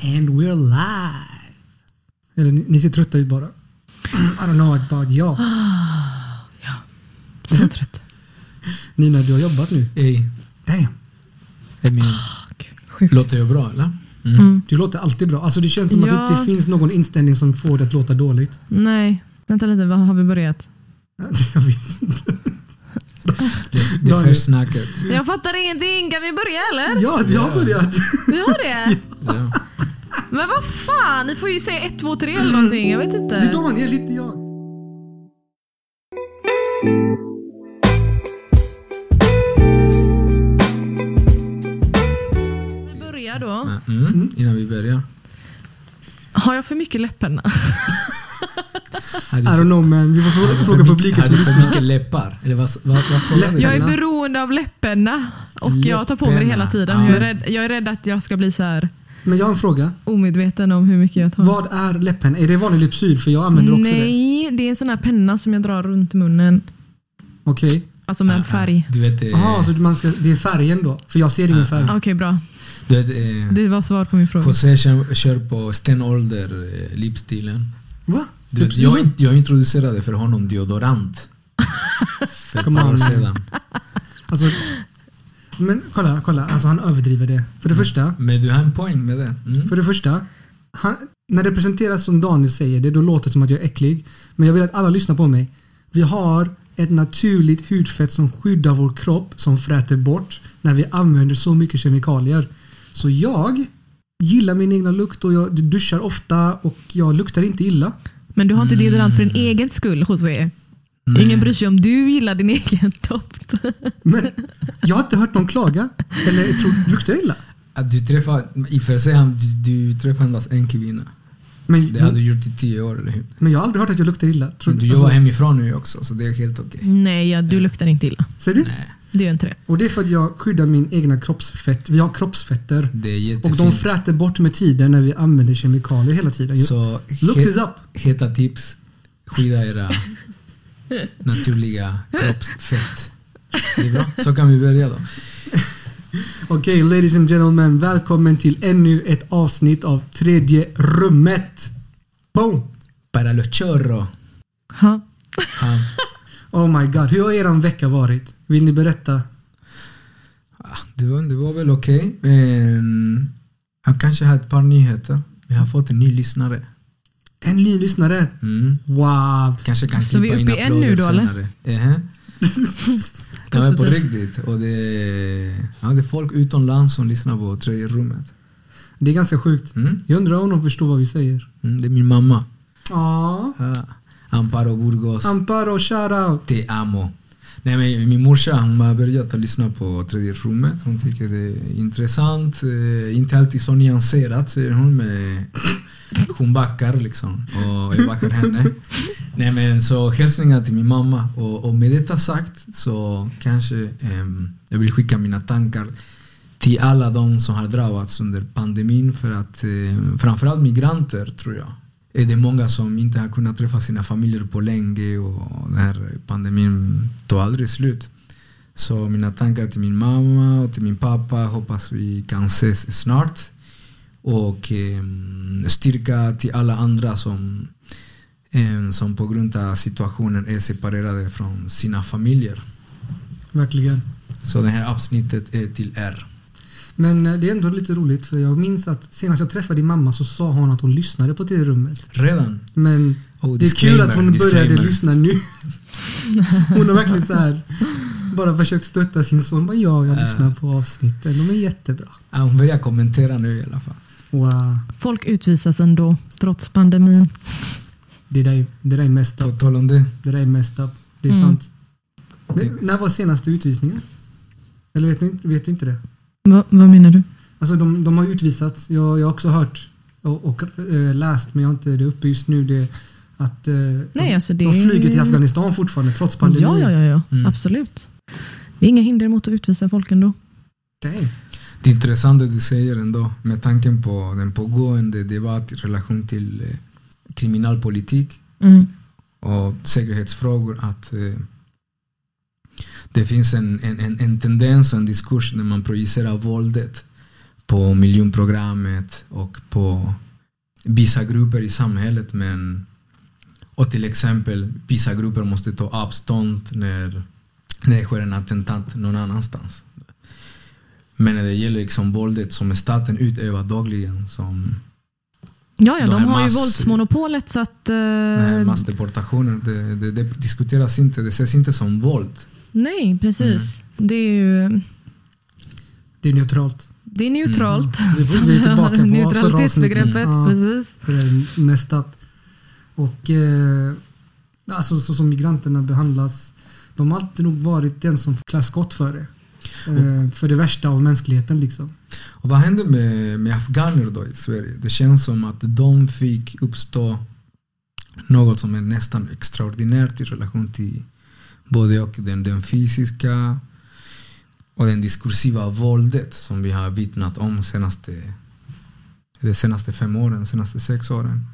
And we're live. Eller ni, ni ser trötta ut bara. I don't know about you. Så trött. Nina, du har jobbat nu. Ey, Damn. är min, Sjukt. låter jag bra eller? Mm. Du låter alltid bra. Alltså det känns som att Ja. det inte finns någon inställning som får det att låta dåligt. Nej, vänta lite. Vad har vi börjat? Jag vet. Det, det Daniel. är först snacket. Jag fattar ingenting. Kan vi börja eller? Ja, vi har Ja. börjat. Vi har det? Ja. Men vad fan, ni får ju säga ett, två, tre eller någonting. Jag vet Det är inte. Daniel, inte jag. Vi börjar då. Mm, innan vi börjar. Har jag för mycket läppenna? Hade I don't know man. Vi får fråga, fråga mycket- publiken som hade för lyssnar. mycket läppar? Eller vad, vad, vad du? Jag är beroende av läppenna. Och jag tar på mig det hela tiden. Ja. Jag är, rädd, jag är rädd att jag ska bli så här Men jag har en fråga. omedveten om hur mycket jag tar. Vad är läppen? Är det vanlig Lypsyl? För jag använder också det. Nej, det är en sån här penna som jag drar runt munnen. Okej. Alltså med en färg. Du vet, eh, Jaha, så man ska, det är färgen då? För jag ser ingen färg. Okej, bra. du vet eh, Det var svar på min fråga. José kör, kör på stenålder eh, livsstilen. Va? Du vet, jag, jag introducerade för honom deodorant. För ett Come par år on, sedan. Alltså, men kolla, kolla. Alltså han överdriver det. För det första, Men du har en poäng med det. Mm. för det första han, när det presenteras som Daniel säger det, då låter det som att jag är äcklig. Men jag vill att alla lyssnar på mig. Vi har ett naturligt hudfett som skyddar vår kropp, som fräter bort när vi använder så mycket kemikalier. Så jag gillar min egna lukt och jag duschar ofta och jag luktar inte illa. Men du har inte deodorant för din Mm. egen skull, José. Nej. Ingen bryr sig om du gillar din egen doft. Men jag har inte hört någon klaga. Eller tror, luktar jag illa? Att du träffar, i och för sig, du, du träffar endast en kvinna. Men, Det hade du gjort i tio år, eller hur? men jag har aldrig hört att jag luktar illa. Tror, Men du jobbar hemifrån nu också, så det är helt okej. Nej, ja, du luktar inte illa. Ser du? Nej, Det gör inte det. Och det är för att jag skyddar min egna kroppsfett. Vi har kroppsfetter. det är Och jättefint. de fräter bort med tiden när vi använder kemikalier hela tiden. Så Look he- this up. heta tips, skydda era naturliga kroppsfett. Det är bra, så kan vi börja då. Okej, ladies and gentlemen. Välkommen till ännu ett avsnitt av tredje rummet. Boom! Para lo chorro. Ha. Ja. Oh my god, hur har er vecka varit? Vill ni berätta? Ah, Det var, det var väl okej. Men jag kanske har ett par nyheter. Vi har fått en ny lyssnare. En ny lyssnare. Mm. Wow! Kanske kan Så vi är uppe i en nu då, eller? Ehä. Ja, men på riktigt. Och det, ja, det är folk utomlands som lyssnar på tredje rummet. Det är ganska sjukt. Mm. Jag undrar om de förstår vad vi säger. Mm, det är min mamma. Ja. Ja. Amparo Burgos. Amparo, shoutout. Te amo. Nej, men min morsa hon har börjat att lyssna på tredje rummet. Hon tycker det är intressant. Eh, inte alltid så nyanserat säger hon. Men hon backar liksom. Och jag backar henne. Nej, men så hälsningar till min mamma. Och, och med detta sagt så kanske eh, jag vill skicka mina tankar till alla de som har drabbats under pandemin. För att eh, framförallt migranter tror jag är det många som inte har kunnat träffa sina familjer på länge och den här pandemin tog aldrig slut. Så mina tankar till min mamma och till min pappa. Hoppas vi kan ses snart. Och eh, styrka till alla andra som, eh, som på grund av situationen är separerade från sina familjer. Verkligen. Så det här avsnittet är till er. Men eh, det är ändå lite roligt för jag minns att senast jag träffade din mamma så sa hon att hon lyssnade på det rummet. Redan? Men Oh, det är kul att hon disclaimer, började disclaimer. lyssna nu. Hon har verkligen så här bara försökt stötta sin son. Bara, ja, jag Ja. lyssnar på avsnitten. De är jättebra. Ja, hon börjar kommentera nu i alla fall. Wow. Folk utvisas ändå, trots pandemin. Det där, är- det där är På up. tal om det. Det där är messed up. Det är Mm. sant. Men, när var senaste utvisningen? Eller vet ni vet ni inte det? Va, vad menar du? Alltså de, de har utvisats. Jag, jag har också hört och, och eh, läst, men jag har inte det uppe just nu. Det, att eh, Nej, de, alltså det de flyger till Afghanistan fortfarande trots pandemin. Ja, ja, ja, ja. Mm. absolut. Det är inga hinder mot att utvisa folk ändå. Damn. Det är intressant det du säger ändå med tanken på den pågående debatt i relation till eh, kriminalpolitik Mm. och säkerhetsfrågor att eh, det finns en, en, en, en tendens och en diskurs när man projicerar våldet på miljonprogrammet och på vissa grupper i samhället. Men, och till exempel vissa grupper måste ta avstånd när, när det sker en attentat någon annanstans. Men när det gäller liksom våldet som staten utövar dagligen som Ja, ja De de, har ju mass- våldsmonopolet så att... Nej, massdeportationer, det, det, det diskuteras inte, det ses inte som våld. nej, precis. Det är ju Det är neutralt. det är neutralt. Som vi är tillbaka på neutralitetsbegreppet. avsnittet. Precis. Det är messed up. Och eh, alltså så som migranterna behandlas. De har alltid nog varit den som klär skott för det. Eh, för det värsta av mänskligheten liksom. Och vad hände med, med afghaner då i Sverige? Det känns som att de fick uppstå något som är nästan extraordinärt i relation till både och den, den fysiska och den diskursiva våldet som vi har vittnat om senaste, de senaste fem åren, senaste sex åren.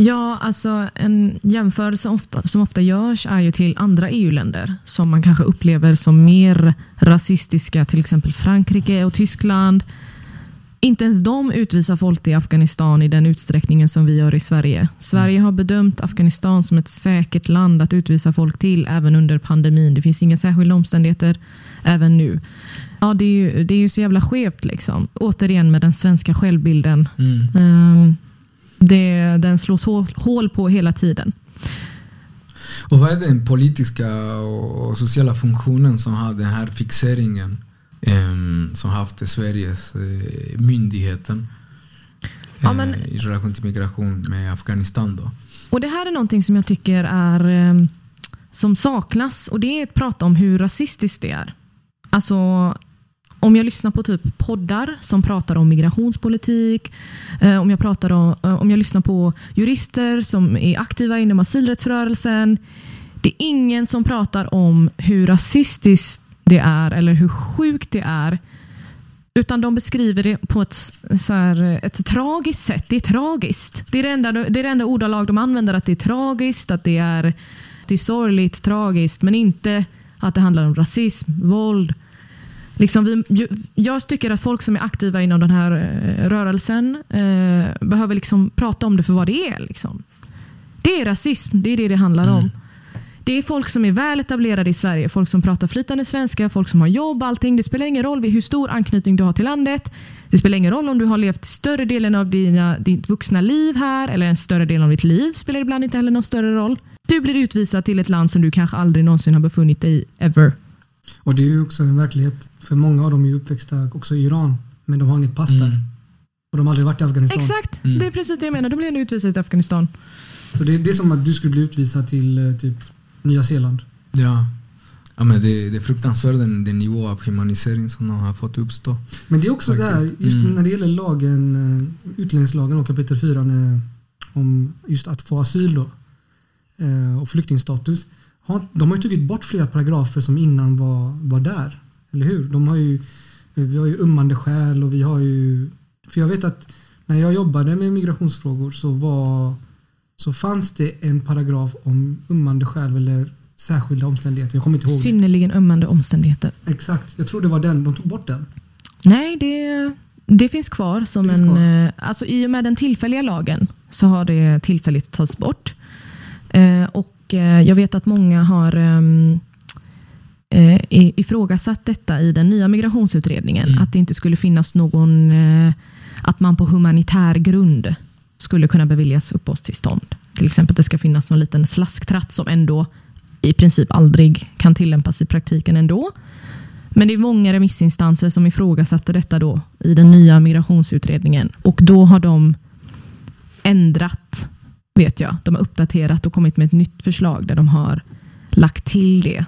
Ja, alltså en jämförelse ofta, som ofta görs är ju till andra EU-länder som man kanske upplever som mer rasistiska, till exempel Frankrike och Tyskland. Inte ens de utvisar folk till Afghanistan i den utsträckningen som vi gör i Sverige. Sverige har bedömt Afghanistan som ett säkert land att utvisa folk till även under pandemin. Det finns inga särskilda omständigheter även nu. Ja, det är ju, det är ju så jävla skevt. Liksom. Återigen med den svenska självbilden. Mm. Ehm, det, den slås hål, på hela tiden. Och vad är den politiska och sociala funktionen som har den här fixeringen em, som haft i Sveriges eh, myndigheten Ja, eh, men- i relation till migration med Afghanistan då? Och Det här är någonting som jag tycker är ehm, som saknas och det är att prata om hur rasistiskt det är. Alltså om jag lyssnar på typ poddar som pratar om migrationspolitik, eh, om, jag pratar om, eh, om jag lyssnar på jurister som är aktiva inom asylrättsrörelsen. Det är ingen som pratar om hur rasistiskt det är eller hur sjukt det är. Utan de beskriver det på ett, så här, ett tragiskt sätt. Det är tragiskt. Det är det, enda, det är det enda ordalag de använder, att det är tragiskt, att det är, det är sorgligt, tragiskt, men inte att det handlar om rasism, våld. Liksom vi, jag tycker att folk som är aktiva inom den här eh, rörelsen eh, behöver liksom prata om det för vad det är. Liksom. Det är rasism, det är det det handlar om. Det är folk som är väl etablerade i Sverige, folk som pratar flytande svenska, folk som har jobb, allting. Det spelar ingen roll hur stor anknytning du har till landet. Det spelar ingen roll om du har levt större delen av dina, ditt vuxna liv här eller en större del av ditt liv spelar ibland inte heller någon större roll. Du blir utvisad till ett land som du kanske aldrig någonsin har befunnit dig i, ever. Och det är ju också en verklighet. För många av dem är uppväxta också i Iran. Men de har inget pass där. Mm. Och de har aldrig varit i Afghanistan. Exakt, Mm. det är precis det jag menar. Då blir du utvisad till Afghanistan. Så det, det är som att du skulle bli utvisad till eh, typ Nya Zeeland. Ja. Ja, men det, det är fruktansvärt den, den nivå av humanisering som de har fått uppstå. Men det är också där, Faktiskt. just Mm. när det gäller lagen, eh, utlänningslagen och kapitel 4 när, om just att få asyl då, eh, och flyktingstatus. De har ju tagit bort flera paragrafer som innan var, var där. Eller hur? De har ju, vi har ju ömmande skäl och vi har ju... För jag vet att när jag jobbade med migrationsfrågor så var så fanns det en paragraf om ömmande skäl eller särskilda omständigheter. Jag kommer inte ihåg. Synnerligen ömmande omständigheter. Exakt. Jag tror det var den. De tog bort den. Nej, det, det finns kvar. Som finns en, kvar. eh, Alltså, I och med den tillfälliga lagen så har det tillfälligt tagits bort. Eh, och eh, Jag vet att många har ehm, eh, ifrågasatt detta i den nya migrationsutredningen. Mm. Att det inte skulle finnas någon... Eh, att man på humanitär grund skulle kunna beviljas uppehållstillstånd. Till exempel att det ska finnas någon liten slasktratt som ändå i princip aldrig kan tillämpas i praktiken ändå. Men det är många remissinstanser som ifrågasatte detta då i den nya migrationsutredningen. Och då har de ändrat, vet jag. De har uppdaterat och kommit med ett nytt förslag där de har lagt till det.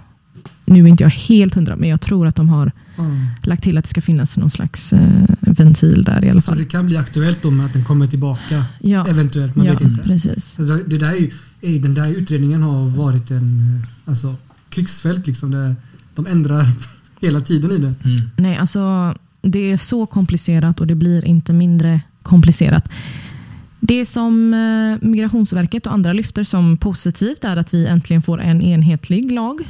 Nu är inte jag helt hundra, men jag tror att de har Mm. lagt till att det ska finnas någon slags eh, ventil där i alla Så fall. det kan bli aktuellt då med att den kommer tillbaka. Ja, Eventuellt, man ja vet inte. precis. Så det där är ju, den där utredningen har varit en eh, alltså, krigsfält liksom. Där de ändrar hela tiden i den. Mm. Nej, alltså det är så komplicerat och det blir inte mindre komplicerat. Det som eh, Migrationsverket och andra lyfter som positivt är att vi äntligen får en enhetlig lag.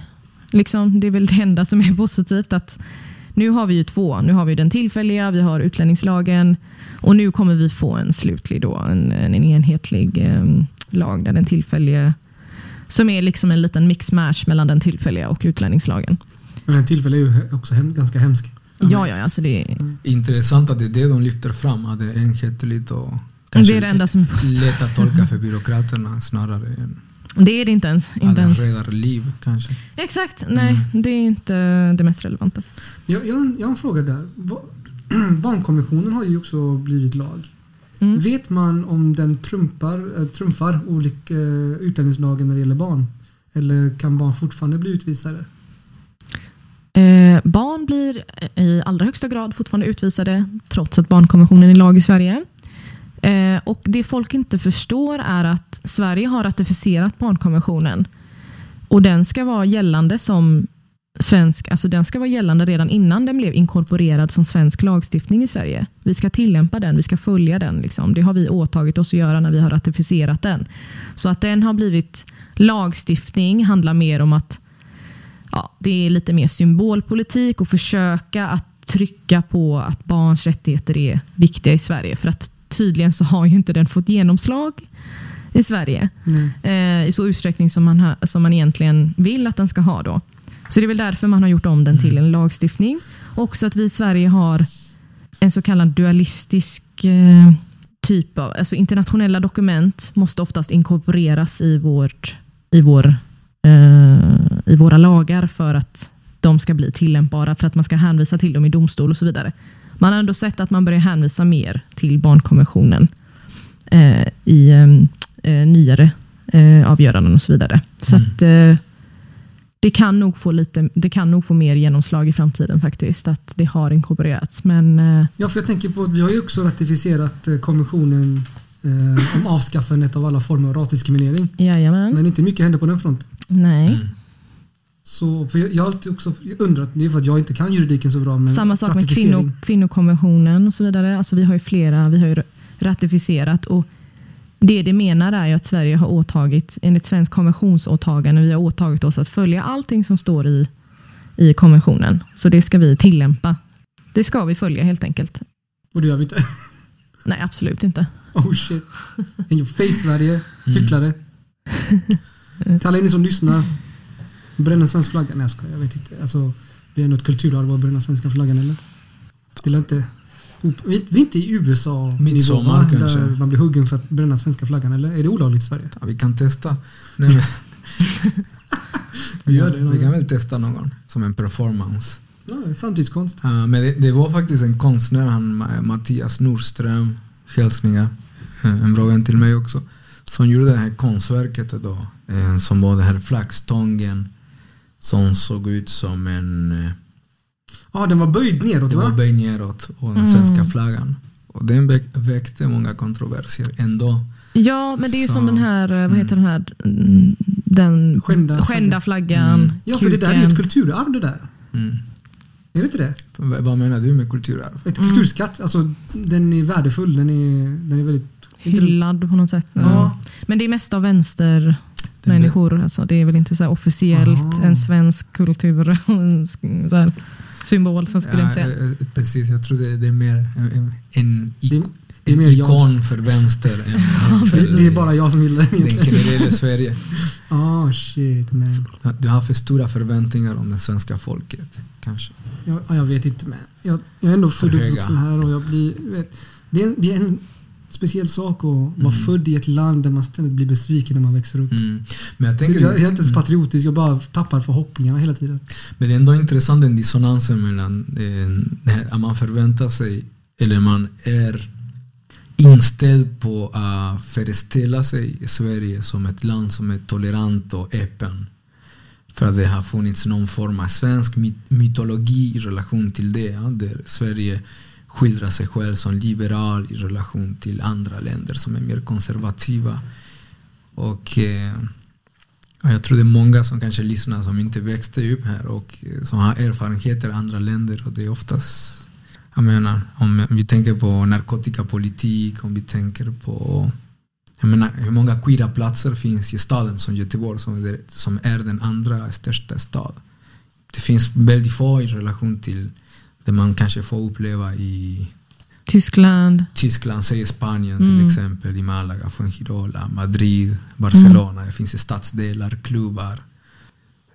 Liksom, det är väl det enda som är positivt. att Nu har vi ju två. Nu har vi den tillfälliga, vi har utlänningslagen och nu kommer vi få en slutlig, då, en, en enhetlig eh, lag där den tillfälliga som är liksom en liten mix-mash mellan den tillfälliga och utlänningslagen. Men den tillfälliga är ju också hem, ganska hemsk. Ja, ja, alltså det, Intressant att det är det de lyfter fram, att det är enhetligt och det är det enda som är lätt att tolka för byråkraterna snarare än Det är det inte ens. Inte ens. liv kanske. Exakt, nej Mm. det är inte det mest relevanta. Jag, jag, jag har en fråga där. Barnkonventionen har ju också blivit lag. Mm. Vet man om den trumpar, äh, trumfar olika äh, utlänningslagen när det gäller barn? Eller kan barn fortfarande bli utvisade? Eh, barn blir i allra högsta grad fortfarande utvisade trots att barnkonventionen är lag i Sverige. Eh, och Det folk inte förstår är att Sverige har ratificerat barnkonventionen och den ska vara gällande som svensk, alltså den ska vara gällande redan innan den blev inkorporerad som svensk lagstiftning i Sverige. Vi ska tillämpa den, vi ska följa den. Liksom. Det har vi åtagit oss att göra när vi har ratificerat den. Så att den har blivit lagstiftning handlar mer om att ja, det är lite mer symbolpolitik och försöka att trycka på att barns rättigheter är viktiga i Sverige. För att tydligen så har ju inte den fått genomslag i Sverige eh, i så utsträckning som man, ha, som man egentligen vill att den ska ha. Då. Så det är väl därför man har gjort om den till en lagstiftning. Också att vi i Sverige har en så kallad dualistisk eh, typ av, alltså internationella dokument måste oftast inkorporeras i, vårt, i, vår, eh, i våra lagar för att de ska bli tillämpbara, för att man ska hänvisa till dem i domstol och så vidare. Man har ändå sett att man börjar hänvisa mer till barnkonventionen eh, i eh, eh, nyare eh, avgöranden och så vidare. Så Mm. att eh, det kan, nog få lite, det kan nog få mer genomslag i framtiden faktiskt, att det har inkorporerats. Men eh, Ja, för jag tänker på att vi har ju också ratificerat eh, konventionen eh, om avskaffandet av alla former av rasdiskriminering. jajamän. Men inte mycket händer på den fronten. Nej. Mm. Så, för jag, jag har alltid också undrat, det är för att jag inte kan juridiken så bra. Men Samma sak med kvinno, kvinnokonventionen och så vidare. Alltså vi har ju flera, vi har ju ratificerat och det det menar är att Sverige har åtagit, enligt svensk konventionsåtagande, vi har åtagit oss att följa allting som står i, i konventionen. Så det ska vi tillämpa. Det ska vi följa helt enkelt. Och det gör vi inte. Nej, absolut inte. Oh shit. In your face Sverige. Mm. Hycklare. Till alla er som lyssnar. Bränna svensk flagga. Nej jag skojar, jag vet inte. Alltså, det är något kulturarv att bränna svenska flaggan eller? Det är inte... Vi vi är inte i USA Midsommar nivå, kanske. Där man blir huggen för att bränna svenska flaggan eller? Är det olagligt i Sverige? Ja, vi kan testa. Nej, men, Vi gör det. vi kan väl testa någon som en performance. Ja, samtidskonst. Ja, men det, det var faktiskt en konstnär, han, Ma- Mattias Nordström, hälsningar, eh, en bra vän till mig också, som gjorde det här konstverket då, eh, som var den här flaggstången som såg ut som en, eh, Ja, den var böjd neråt var va? böjd neråt och den Mm. svenska flaggan. Och den väck- väckte många kontroversier ändå. Ja, men det är ju Så- som den här, eh, vad heter Mm. den här, mm, den Skända skända flaggan, Mm. Ja, för det där är ju ett kulturarv det där. Mm. Är det inte det? V- vad menar du med kulturarv? Ett Mm. kulturskatt. Alltså, den är värdefull. Den är, den är väldigt... hyllad på något sätt. Ja. Men det är mest av vänster Den- människor. Alltså, det är väl inte så här officiellt Aha. en svensk kultur så här, symbol, så skulle jag inte säga. Ja, eh, precis, jag tror det, det är mer en, en, Det- ik- det är mer ikon för vänster än för Det, det är bara jag som gillar den den egentligen. generella Sverige. Ah shit, nej. Du har för stora förväntningar om det svenska folket. Kanske. Jag, ja, jag vet inte men jag, jag är ändå född För och uppvuxen här och jag blir... Vet, det, är en, det är en speciell sak att vara Mm. född i ett land där man ständigt blir besviken när man växer upp. Mm. Men jag tänker, jag är inte så patriotisk, jag bara tappar förhoppningarna hela tiden. men det är ändå intressant den dissonansen mellan eh, att man förväntar sig eller man är inställd på att föreställa sig Sverige som ett land som är tolerant och öppen. För att det har funnits någon form av svensk my- mytologi i relation till det. Där Sverige skildrar sig själv som liberal i relation till andra länder som är mer konservativa. Och eh, jag tror det är många som kanske lyssnar som inte växte upp här och eh, som har erfarenheter i andra länder. Och det är oftast, jag menar, om vi tänker på narkotikapolitik, om vi tänker på jag menar, hur många queera platser finns i staden som Göteborg som är, som är den andra största staden? Det finns väldigt få i relation till det man kanske får uppleva i Tyskland. Tyskland, säg Spanien till Mm. exempel, i Malaga, Fuengirola, Madrid, Barcelona. Det finns stadsdelar, klubbar.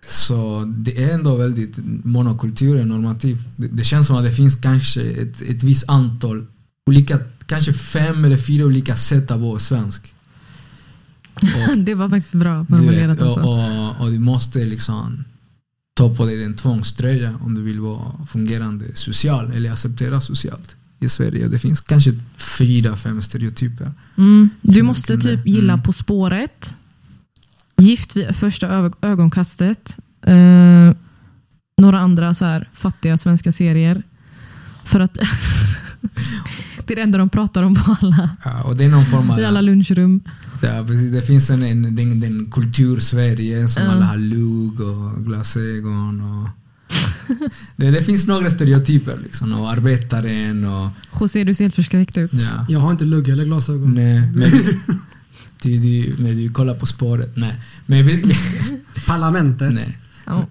Så det är ändå väldigt monokultur, normativ. Det, det känns som att det finns kanske ett, ett visst antal olika, kanske fem eller fyra olika sätt att vara svensk. Och- Det var faktiskt bra formulerat. vet, och, Alltså. och, och du måste liksom ta på dig en tvångströja om du vill vara fungerande social eller acceptera socialt i Sverige. Det finns kanske fyra, fem stereotyper. Mm. Du måste typ gilla mm. På spåret. Gift vid första ögonkastet. Eh, några andra så här fattiga svenska serier. För att det är det enda de pratar om på alla, Ja, och det är någon form av... i alla lunchrum. Ja, precis. Det finns en, en, den, den kultur-Sverige som Ja. alla har lugg och glasögon. Och det, det finns några stereotyper. Liksom, och arbetaren och... José, du ser helt förskräckt ut. Ja. Jag har inte lugg eller glasögon. Nej, men du, du, men du kollar på spåret. Nej. Men vi, Parlamentet. nej. Ja.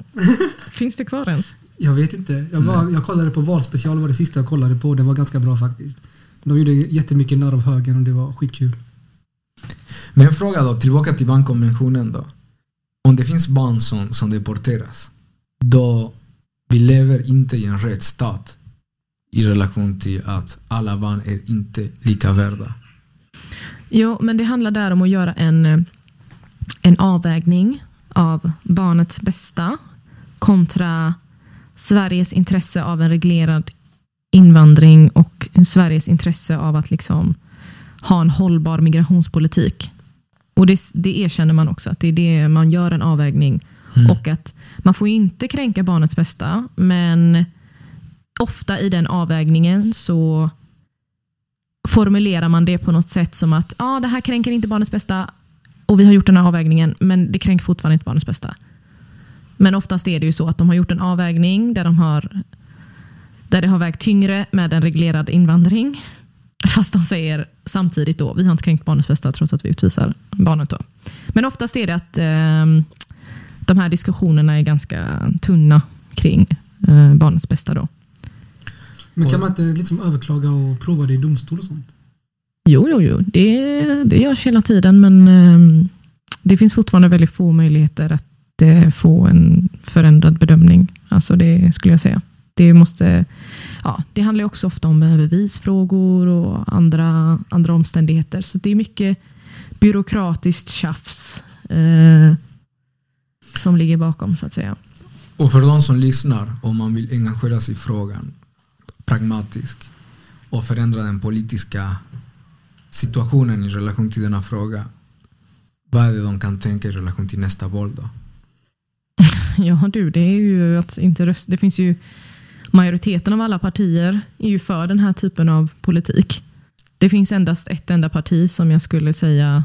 Finns det kvar ens? Jag vet inte. Jag, bara, jag kollade på Valspecial, var det sista jag kollade på. Det var ganska bra faktiskt. De gjorde jättemycket narr av högern och det var skitkul. Men en fråga då, tillbaka till barnkonventionen då. Om det finns barn som, som deporteras, då vi lever inte i en rättsstat i relation till att alla barn är inte lika värda. Jo, men det handlar där om att göra en, en avvägning av barnets bästa kontra Sveriges intresse av en reglerad invandring och Sveriges intresse av att liksom ha en hållbar migrationspolitik. Och det, det erkänner man också, att det är det man gör en avvägning. Mm. Och att man får inte kränka barnets bästa, men ofta i den avvägningen så formulerar man det på något sätt som att ah, det här kränker inte barnets bästa och vi har gjort den här avvägningen, men det kränker fortfarande inte barnets bästa. Men oftast är det ju så att de har gjort en avvägning där, de har, där det har vägt tyngre med en reglerad invandring. Fast de säger samtidigt då, vi har inte kränkt barnets bästa trots att vi utvisar barnet. Då. Men oftast är det att eh, de här diskussionerna är ganska tunna kring eh, barnets bästa. Då. Men kan man inte liksom överklaga och prova det i domstol och sånt? Jo, jo, jo. Det, det görs hela tiden, men eh, det finns fortfarande väldigt få möjligheter att eh, få en förändrad bedömning. Alltså det skulle jag säga. Det, måste, ja, det handlar också ofta om bevisfrågor och andra, andra omständigheter. Så det är mycket byråkratiskt tjafs eh, som ligger bakom, så att säga. Och för de som lyssnar, om man vill engagera sig i frågan pragmatiskt och förändra den politiska situationen i relation till denna fråga. Vad är det de kan tänka i relation till nästa val då? Ja du, det är ju att inte rösta. Det finns ju majoriteten av alla partier är ju för den här typen av politik. Det finns endast ett enda parti som jag skulle säga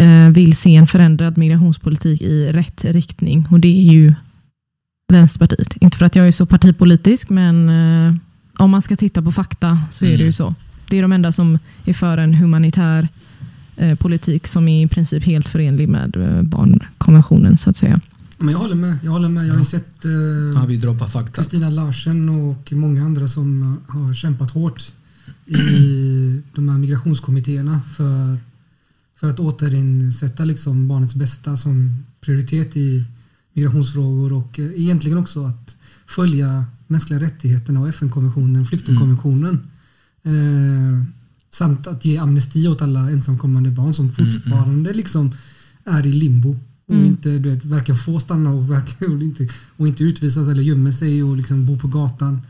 eh, vill se en förändrad migrationspolitik i rätt riktning och det är ju Vänsterpartiet. Inte för att jag är så partipolitisk men eh, om man ska titta på fakta så är det Mm. ju så. Det är de enda som är för en humanitär eh, politik som är i princip helt förenlig med barnkonventionen så att säga. Men jag håller med. Jag håller med. Jag har ju sett eh, Ja, vi droppar fakta. Kristina Larsen och många andra som har kämpat hårt i de här migrationskommittéerna för, för att återinsätta liksom barnets bästa som prioritet i migrationsfrågor och eh, egentligen också att följa mänskliga rättigheterna och FN-konventionen, flyktingkonventionen. Eh, samt att ge amnesti åt alla ensamkommande barn som Mm, fortfarande liksom är i limbo och Mm. inte du vet, varken får stanna och, och, inte, och inte utvisas eller gömmer sig och liksom bor på gatan.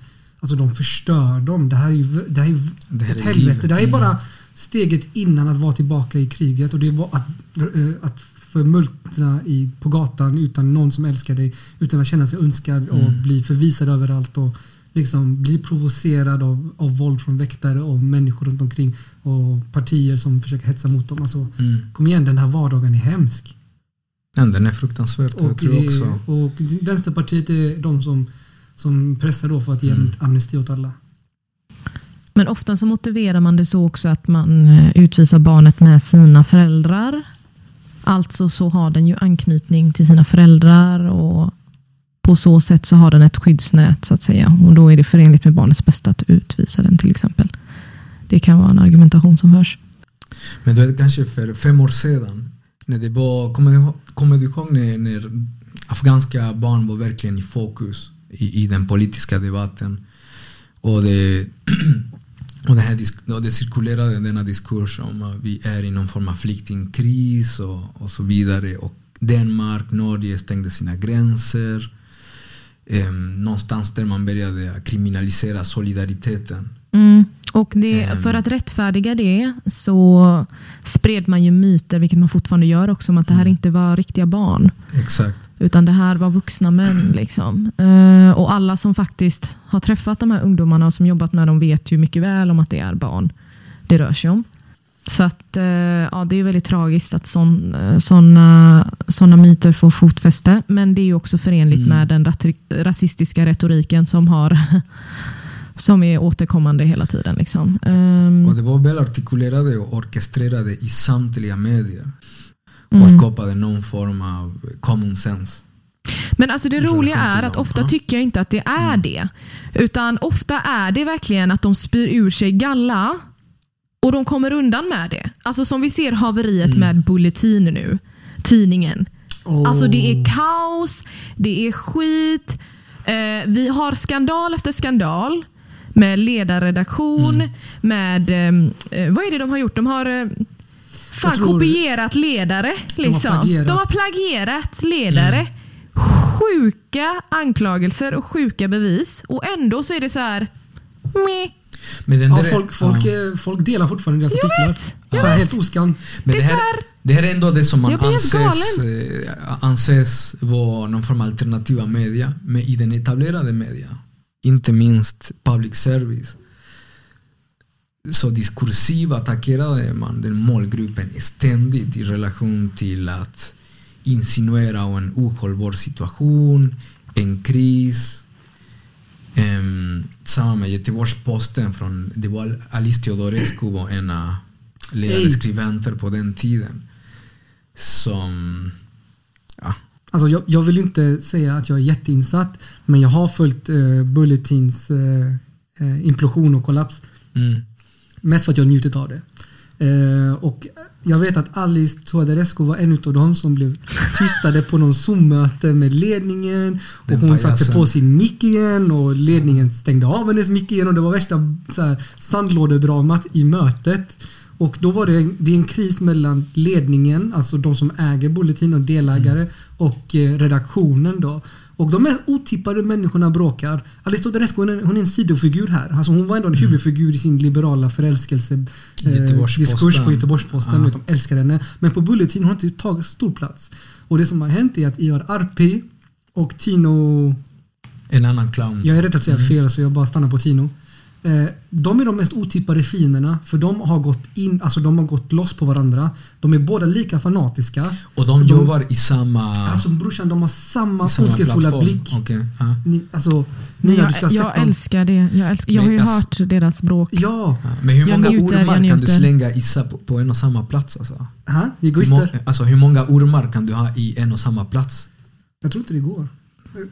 Alltså de förstör dem. Det här är, ju- det här är Det här ett är helvete. livet. Det här är Mm. bara steget innan att vara tillbaka i kriget och det var att, eh, att förmultna i, på gatan utan någon som älskar dig, utan att känna sig önskad och Mm. bli förvisad överallt och liksom bli provocerad av, av våld från väktare och människor runt omkring och partier som försöker hetsa mot dem. Alltså, Mm. kom igen, den här vardagen är hemsk. Ja, den är fruktansvärd. jag Och, tror det- också. och Vänsterpartiet är de som, som pressar då för att ge Mm. amnesti åt alla. Men ofta så motiverar man det så också att man eh, utvisar barnet med sina föräldrar. Alltså så har den ju anknytning till sina föräldrar och på så sätt så har den ett skyddsnät så att säga. Och då är det förenligt med barnets bästa att utvisa den till exempel. Det kan vara en argumentation som hörs. Men du vet, kanske för fem år sedan, när det var, kommer, du, ihåg- kommer du ihåg när, när afghanska barn var verkligen i fokus i, i den politiska debatten? Och det, och, det här, och det cirkulerade denna diskurs om att vi är i någon form av flyktingkris och, och så vidare. Och Danmark, Norge stängde sina gränser. Eh, någonstans där man började kriminalisera solidariteten. Mm. Och det, Ehm. för att rättfärdiga det så spred man ju myter, vilket man fortfarande gör också, om att det här inte var riktiga barn. Exakt. Utan det här var vuxna män. Liksom. Eh, och alla som faktiskt har träffat de här ungdomarna och som jobbat med dem vet ju mycket väl om att det är barn det rör sig om. Så att, eh, ja, det är väldigt tragiskt att sådana såna myter får fotfäste. Men det är ju också förenligt Mm. med den rasistiska retoriken som, har, som är återkommande hela tiden. Liksom. Ehm, Och det var väl artikulerade och orkestrerade i samtliga medier. Och Mm. skapade någon form av common sense. Men alltså det roliga är att ofta tycker jag inte att det är det. Utan ofta är det verkligen att de spyr ur sig galla och de kommer undan med det. Alltså som vi ser haveriet Mm. med Bulletin nu, tidningen. Oh. Alltså det är kaos, det är skit. Eh, vi har skandal efter skandal med ledarredaktion, Mm. med... Eh, vad är det de har gjort? De har eh, fan Jag kopierat ledare. Liksom. plagierat. De har plagierat ledare. Sjuka anklagelser och sjuka bevis. Och ändå så är det så här... Meh. Men den Ja, folk, folk, ja. folk delar fortfarande deras Jag artiklar. vet, jag Så här, vet. helt oskam. Men det här, det här är ändå det som man Jag anses, eh, anses vara någon form av alternativa media. Men i den etablerade media, inte minst public service, så diskursiv attackerade man den målgruppen ständigt i relation till att insinuera en ohållbar situation, en kris. Um, samma med Göteborgs-Posten från, det var Alice Teodorescu var en av ledande skribenter på den tiden. Som, Alltså jag, jag vill inte säga att jag är jätteinsatt, men jag har följt eh, Bulletins eh, eh, implosion och kollaps. mm, Mest för att jag njutit av det. Eh, och jag vet att Alice Tuaderescu var en av dem som blev tystade på någon Zoom-möte med ledningen. Och Den hon satte på sin mick igen och ledningen stängde av hennes mick igen och det var värsta så här, sandlådedramat i mötet. Och då var det, det är en kris mellan ledningen, alltså de som äger Bulletin och delägare, och eh, redaktionen då. Och de här otippade människorna bråkar. Alice Tuaderescu hon hon är en sidofigur här. Alltså hon var ändå en huvudfigur i sin liberala förälskelse eh, på Göteborgs-Posten. Ja. De älskar henne. Men på Bulletin har hon inte tagit stor plats. Och det som har hänt är att Ivar Arpi och Tino en annan clown. jag är rädd att Mm. säga fel så jag bara stannar på Tino. Eh, de är de mest otippade fienderna för de har gått in, alltså de har gått loss på varandra. De är båda lika fanatiska. Och de jobbar i samma, Alltså brorsan, de har samma i samma ondskefulla blick. Okej, ja. Ni, alltså, ska Jag, jag dem. älskar det. Jag, älskar, jag har ju alltså- hört deras bråk. Ja, Ja, Men hur Jag många njuter, jag ormar kan du slänga Issa på, på en och samma plats? Alltså? ha? Hur, må, egoister. alltså, hur många ormar kan du ha i en och samma plats? Jag tror inte det går.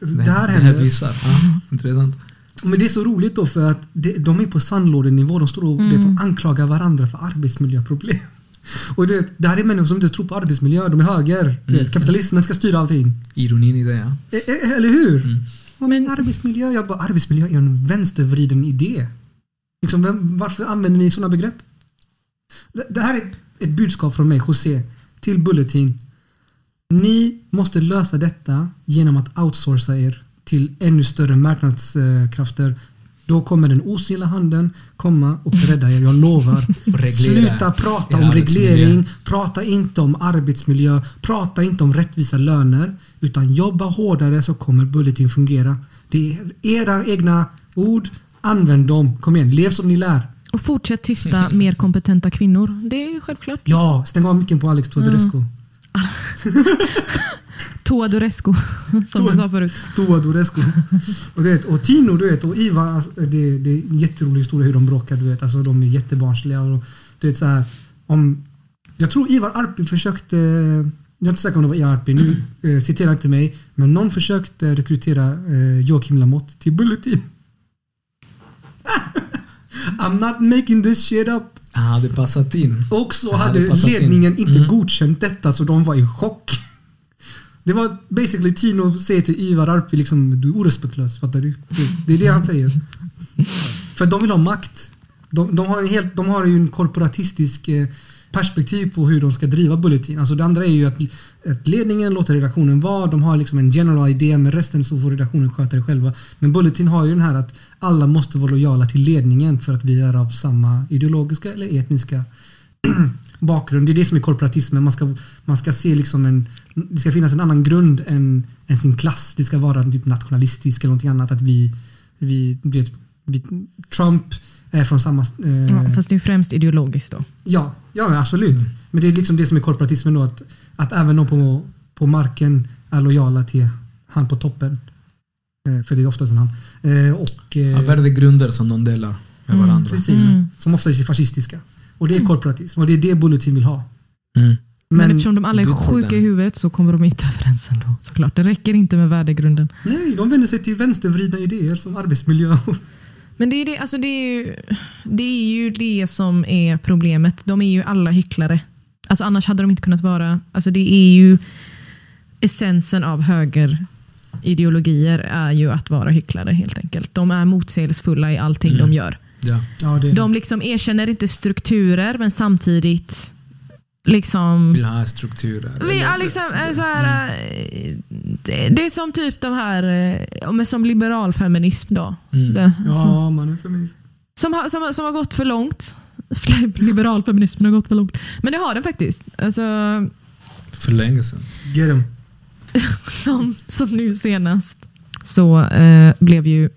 Det, Det, här det händer. här visar. Ja, intressant. Men det är så roligt då för att det, de är på sandlådenivå. De står och, Mm. vet, anklagar varandra för arbetsmiljöproblem. Och du vet, det här är människor som inte tror på arbetsmiljö. De är höger. Mm. kapitalismen ska styra allting. Ironin i det, ja. E- e- eller hur? Mm. Men, Men- arbetsmiljö, jag bara, arbetsmiljö är en vänstervriden idé. Liksom, vem, varför använder ni sådana begrepp? Det, det här är ett, ett budskap från mig, José, till Bulletin. Ni måste lösa detta genom att outsourca er till ännu större marknadskrafter. Då kommer den osynliga handen komma och rädda er, jag lovar. Sluta prata om reglering, prata inte om arbetsmiljö, prata inte om rättvisa löner, utan jobba hårdare så kommer Bulletin fungera. Det är era egna ord, använd dem. Kom igen, lev som ni lär. Och fortsätt tysta mer kompetenta kvinnor. Det är ju självklart. Ja, stäng av micken på Alex Tuadorescu. Toadorescu, som du sa förut. Tuadorescu. och, du vet, och Tino du vet, och Ivar, alltså, det, det är en jätterolig historia hur de bråkar. Du vet, alltså, de är jättebarnsliga. Och, du vet, så här, om, jag tror Ivar Arpi försökte jag är inte säker om det var ERP nu, eh, citera inte mig, men någon försökte rekrytera eh, Joakim Lamotte till Bulletin. I'm not making this shit up. Han hade passat in. Och så hade hade passat in. ledningen inte Mm. godkänt detta så de var i chock. Det var basically Tino säger till Ivar Arpi liksom, du är orespektlös, fattar du? Det, är det han säger. För de vill ha makt. De, de, har, en helt, de har ju en korporatistisk eh, perspektiv på hur de ska driva Bulletin. Alltså det andra är ju att, att ledningen låter redaktionen vara, de har liksom en general idé men resten så får redaktionen sköta det själva. Men Bulletin har ju den här att alla måste vara lojala till ledningen för att vi är av samma ideologiska eller etniska bakgrund. Det är det som är korporatismen. Man ska, man ska se liksom en... Det ska finnas en annan grund än, än sin klass. Det ska vara typ nationalistisk eller någonting annat. Att vi... vi, vet, vi Trump är från samma... Eh, Ja, fast det är främst ideologiskt då. Ja, ja absolut. Men det är liksom det som är korporatismen då. Att, att även de på, på marken är lojala till han på toppen. Eh, för det är oftast en han. Eh, och, eh, Ja, värdegrunder som de delar med Mm. varandra. precis. Mm. Som ofta är fascistiska. Och det är korporatism. Och det är det Bulletin vill ha. Mm. Men, Men, eftersom de alla är sjuka i huvudet så kommer de inte överens ändå. Såklart. Det räcker inte med värdegrunden. nej, de vänder sig till vänstervridna idéer som arbetsmiljö. Men det är, det, alltså det, är ju, det är ju det som är problemet. De är ju alla hycklare. Alltså annars hade de inte kunnat vara... Alltså det är ju essensen av högerideologier är ju att vara hycklare helt enkelt. De är motsägelsefulla i allting Mm. de gör. Ja. Ja, det är De liksom erkänner inte strukturer men samtidigt liksom... Vill ha strukturer. Vi, ja, liksom, så här, eh, det, det är som typ de här, eh, men som liberalfeminism då. Mm. Det, Ja, man är feminist. som, har, som, har- som har gått för långt. Liberalfeminismen har gått för långt. Men det har den faktiskt. Alltså, För länge sedan. Get em. som, som nu senast så eh, blev ju eh,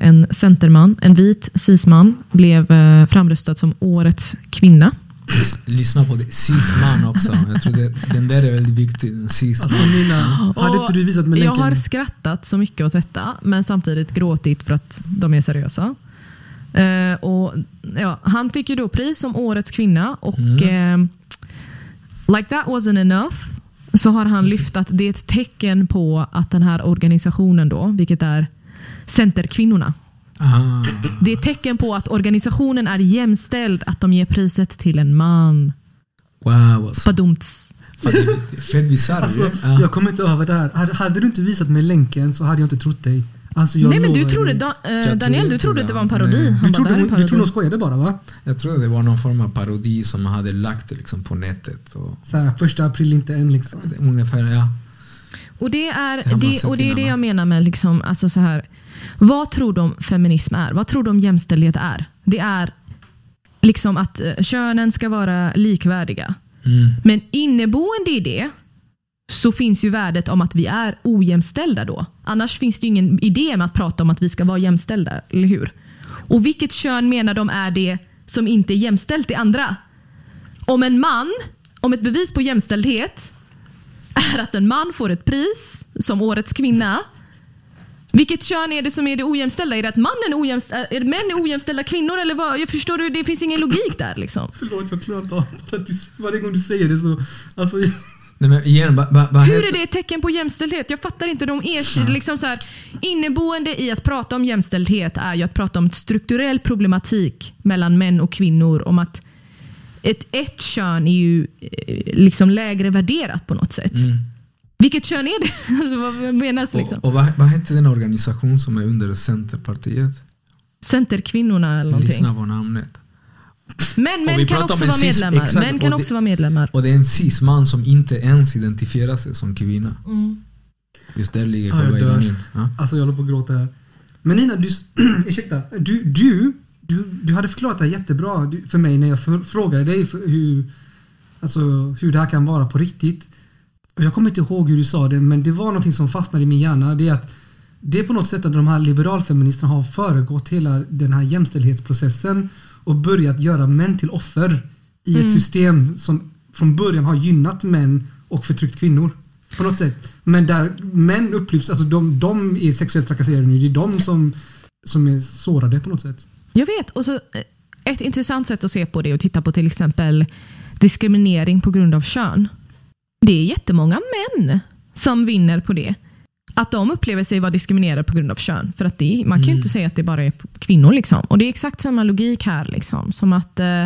en centerman, en vit cisman, blev eh, framröstad som årets kvinna. Lys- Lyssna på det. Cis-man också. Jag tror det, den där är väldigt viktig. Cis-man. Alltså Nina, hade inte du visat mig Jag har skrattat så mycket åt detta, men samtidigt gråtit för att de är seriösa. Eh, och, ja, han fick ju då pris som årets kvinna och eh, like that wasn't enough så har han lyft att det är ett tecken på att den här organisationen då, vilket är Centerkvinnorna. Ah. Det är tecken på att organisationen är jämställd att de ger priset till en man. Wow alltså. Badumts. Fett bisarrt. Alltså, ja. jag kommer inte över det här. Hade, du inte visat mig länken så hade jag inte trott dig. Alltså, jag Nej men du trodde, da, eh, Daniel, trodde du trodde det. att det var en parodi. Du bara, trodde, "Det här är hon, en du trodde hon parodi." skojade bara va? Jag tror det var någon form av parodi som hade lagt liksom på nätet. Och, Så här, första april inte än liksom. ungefär, ja. Och det är Det det, och det, är det jag menar med liksom, alltså så här. Vad tror de feminism är? Vad tror de jämställdhet är? Det är liksom att eh, könen ska vara likvärdiga. Mm. Men inneboende i det så finns ju värdet om att vi är ojämställda då. Annars finns det ju ingen idé med att prata om att vi ska vara jämställda, eller hur? Och vilket kön menar de är det som inte är jämställt i andra? Om en man, om ett bevis på jämställdhet är att en man får ett pris som årets kvinna. Vilket kön är det som är det ojämställda? Är det att mannen är, ojämställda, är det män är ojämställda kvinnor? Eller vad? Jag förstår du, det finns ingen logik där. Liksom. Förlåt, jag klarar inte av att du, varje gång du säger det så... Alltså, Nej, men igen, ba, ba, vad Hur heter- är det ett tecken på jämställdhet? Jag fattar inte. De erkänner, liksom så här, inneboende i att prata om jämställdhet är ju att prata om strukturell problematik mellan män och kvinnor. Om att ett, ett kön är ju eh, liksom lägre värderat på något sätt. Mm. Vilket kön är det? Alltså, vad menas liksom? Och, och vad, vad heter den organisation som är under Centerpartiet? Centerkvinnorna eller någonting. Lyssna på namnet. Men män kan också vara cis- medlemmar. exakt, Män kan det- också vara medlemmar. Och det är en cis-man som inte ens identifierar sig som kvinna. Mm. Just där ligger själva ironin. Ja. alltså jag håller på att gråta här. Men Nina, du, ursäkta. Du, du, du, du hade förklarat det här jättebra för mig när jag för, frågade dig hur, alltså, hur det här kan vara på riktigt. Och jag kommer inte ihåg hur du sa det, men det var någonting som fastnade i min hjärna. Det är att det är på något sätt att de här liberalfeministerna har föregått hela den här jämställdhetsprocessen och börjat göra män till offer i ett system som från början har gynnat män och förtryckt kvinnor. På något sätt. Men där män upplevs, alltså de, de är sexuellt trakasserade nu. Det är de som, som är sårade på något sätt. Jag vet. Och så, eh, ett intressant sätt att se på det är att titta på till exempel diskriminering på grund av kön. det är jättemånga män som vinner på det. Att de upplever sig vara diskriminerade på grund av kön. För att det, man kan ju Mm. inte säga att det bara är kvinnor. Liksom. Och Det är exakt samma logik här. Liksom, som att eh,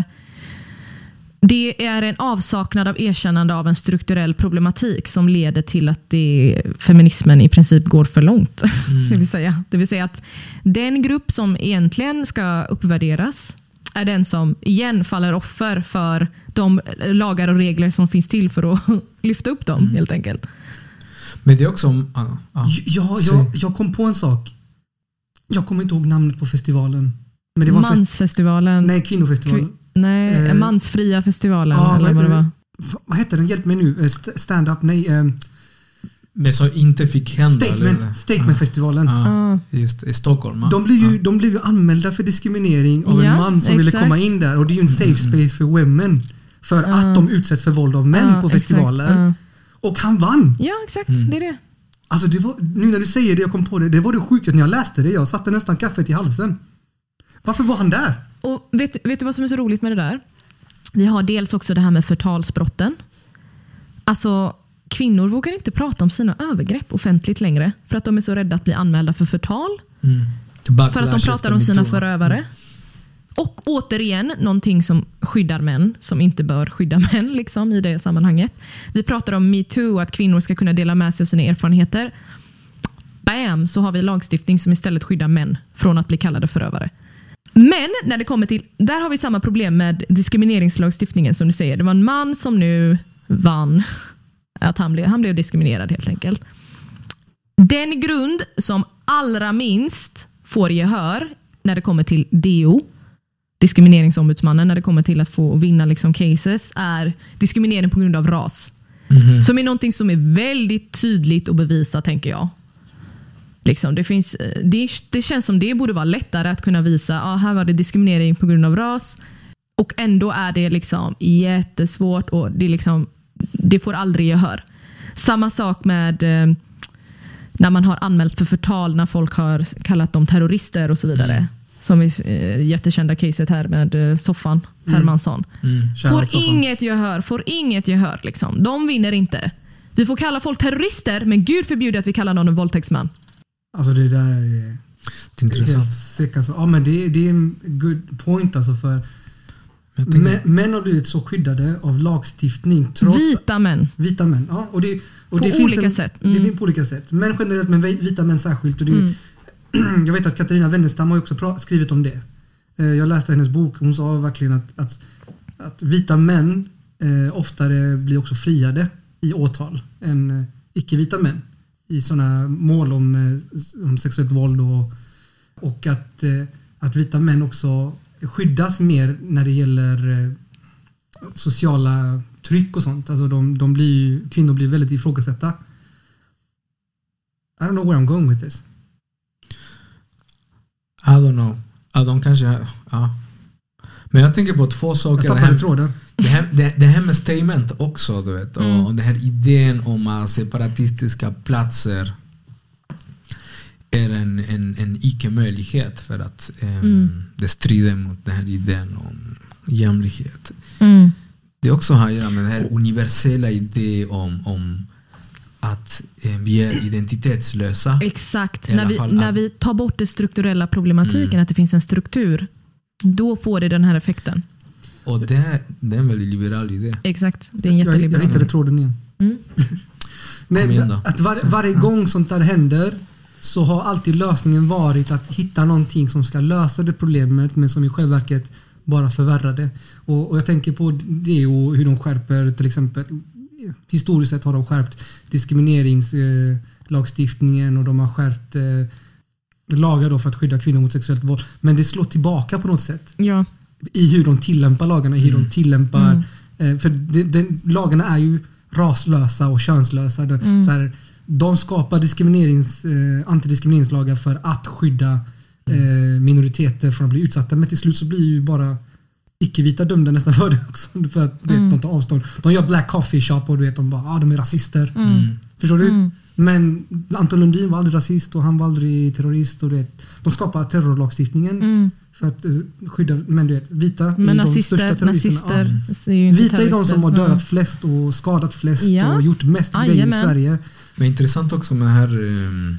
Det är en avsaknad av erkännande av en strukturell problematik som leder till att det, feminismen i princip går för långt. det, vill säga, det vill säga att den grupp som egentligen ska uppvärderas är den som igen faller offer för de lagar och regler som finns till för att lyfta upp dem helt enkelt. Men det är också... om- Ja, ja. Ja, jag, jag kom på en sak. Jag kommer inte ihåg namnet på festivalen. Men det var en fest, Mansfestivalen. Nej, kvinnofestivalen. Nej, Eh, Mansfria festivalen. ja, eller vad vad det heter var. Vad hette den? Hjälp mig nu. Eh, st- Stand-up? Nej. Eh, Men så inte fick hända? statement. Statementfestivalen. Ja, Ja. just. I Stockholm. De blev, ju, de blev ju anmälda för diskriminering av Ja, en man som ville exakt. komma in där. Och det är ju en safe space för women. För Ja. att de utsätts för våld av män Ja, på festivaler. ja. Och han vann. Ja, exakt. Mm. Det är det. Alltså det var, nu när du säger det, jag kom på det. Det var det sjukaste när jag läste det. Jag satte nästan kaffet i halsen. Varför var han där? Och vet, vet du vad som är så roligt med det där? Vi har dels också det här med förtalsbrotten. Alltså, kvinnor vågar inte prata om sina övergrepp offentligt längre för att de är så rädda att bli anmälda för förtal. Mm. För att de pratar om sina förövare. Och återigen, någonting som skyddar män, som inte bör skydda män liksom, i det sammanhanget. Vi pratar om metoo, att kvinnor ska kunna dela med sig av sina erfarenheter. Bam, så har vi lagstiftning som istället skyddar män från att bli kallade förövare. Men när det kommer till, där har vi samma problem med diskrimineringslagstiftningen som du säger. Det var en man som nu vann, att han blev, han blev diskriminerad helt enkelt. Den grund som allra minst får gehör när det kommer till DO, diskrimineringsombudsmannen, när det kommer till att få vinna liksom cases, är diskriminering på grund av ras. Mhm. Som är någonting som är väldigt tydligt att bevisa, tänker jag. Liksom, det, finns, eh, det, det känns som det borde vara lättare att kunna visa, ah, här var det diskriminering på grund av ras. Och ändå är det liksom jättesvårt och det, liksom, det får aldrig gehör. Samma sak med eh, när man har anmält för förtal när folk har kallat dem terrorister och så vidare. Mm. Som i eh, jättekända caset här med eh, Soffan Hermansson. Mm. Shoutout Får Soffan. inget gehör, får inget gehör. Liksom. De vinner inte. Vi får kalla folk terrorister, men gud förbjuder att vi kallar någon en våldtäktsman. Alltså det där är Det är intressant. helt sick alltså. Ja men det, det är en good point alltså för tänker, män, män har blivit så skyddade av lagstiftning trots Vita män. vita män. Ja, och det, och På det finns olika en, sätt. Det Mm. finns på olika sätt. Män generellt men vi- vita män särskilt. Och det, Mm. Jag vet att Katarina Wennestam har också skrivit om det. Eh, Jag läste hennes bok. Hon sa verkligen att, att, att vita män eh, oftare blir också friade i åtal än eh, icke-vita män i sådana mål om, eh, om sexuellt våld och, och att, eh, att vita män också skyddas mer när det gäller eh, sociala tryck och sånt. Alltså de, de blir kvinnor blir väldigt ifrågasatta. I don't know where I'm going with this. I don't know. Ja, de kanske... Ja. Men jag tänker på två saker. Jag tappade tråden. Det, här, det, det här med statement också, du vet. Mm. Och, den här idén om separatistiska platser är en, en, en icke-möjlighet för att ehm, Mm. det strider mot den här idén om jämlikhet. Mm. Det också har att göra med den här universella idén om, om att eh, vi är identitetslösa. Exakt. När vi, fall när vi tar bort den strukturella problematiken, Mm. att det finns en struktur, då får det den här effekten. Och det, är- det är en väldigt liberal idé. Exakt. Det är en Jag, jag jätteliberal. hittade tråden igen. Mm. Nej, att var, varje gång sånt där händer så har alltid lösningen varit att hitta någonting som ska lösa det problemet men som i själva verket bara förvärrar det. Och, och jag tänker på det och hur de skärper till exempel historiskt sett har de skärpt diskrimineringslagstiftningen och de har skärpt eh, lagar då för att skydda kvinnor mot sexuellt våld. Men det slår tillbaka på något sätt Ja. I hur de tillämpar lagarna, i hur Mm. de tillämpar... Mm. Eh, för den, den, lagarna är ju raslösa och könslösa. De, Mm. så här, de skapar diskriminerings, eh, antidiskrimineringslagar för att skydda eh, minoriteter från att bli utsatta. Men till slut så blir ju bara icke-vita dömda nästan för det också. För att vet, Mm. de tar avstånd. De gör black coffee shop och du vet, de bara ah, de är rasister. Mm. Förstår du? Mm. Men Anton Lundin var aldrig rasist och han var aldrig terrorist. Och du vet, de skapar terrorlagstiftningen Mm. För att eh, skydda, men du vet, vita är Men de nazister, största terroristerna. nazister Ja. är Vita är de som har dödat flest och skadat flest Ja. och gjort mest grejer i Jajamän. Sverige. Men intressant också med här um,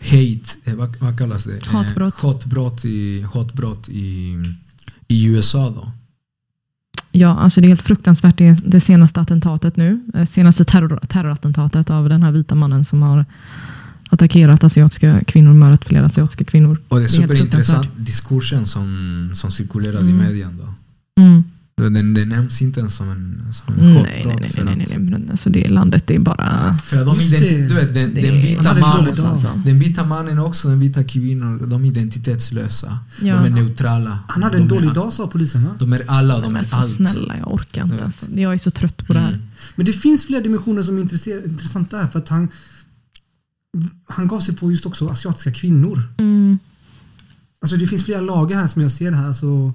hate, eh, vad, vad kallas det? Eh, Hatbrott. hatbrott, i, hatbrott i, i USA då. Ja, alltså det är helt fruktansvärt det, det senaste attentatet nu. Eh, Senaste terror, terrorattentatet av den här vita mannen som har attackerat asiatiska kvinnor, mördat flera asiatiska kvinnor. Och det är superintressant diskursen som, som cirkulerade i Mm. medien då. Mm. Den, den nämns inte ens som en, som en Nej, nej, nej, nej, nej, nej. Men alltså det landet är bara... För att de Just identi- det. du vet, den, vita mannen, alltså. den vita mannen och också den vita kvinnor, de är identitetslösa. Ja. De är neutrala. Han hade de en dålig är, dag sa polisen va? De är alla och de är så allt. snälla, jag orkar inte. Ja. Alltså. Jag är så trött på det här. Mm. Men det finns flera dimensioner som är intressanta där för att han han gav sig på just också asiatiska kvinnor. Mm. Alltså det finns flera lager här som jag ser här så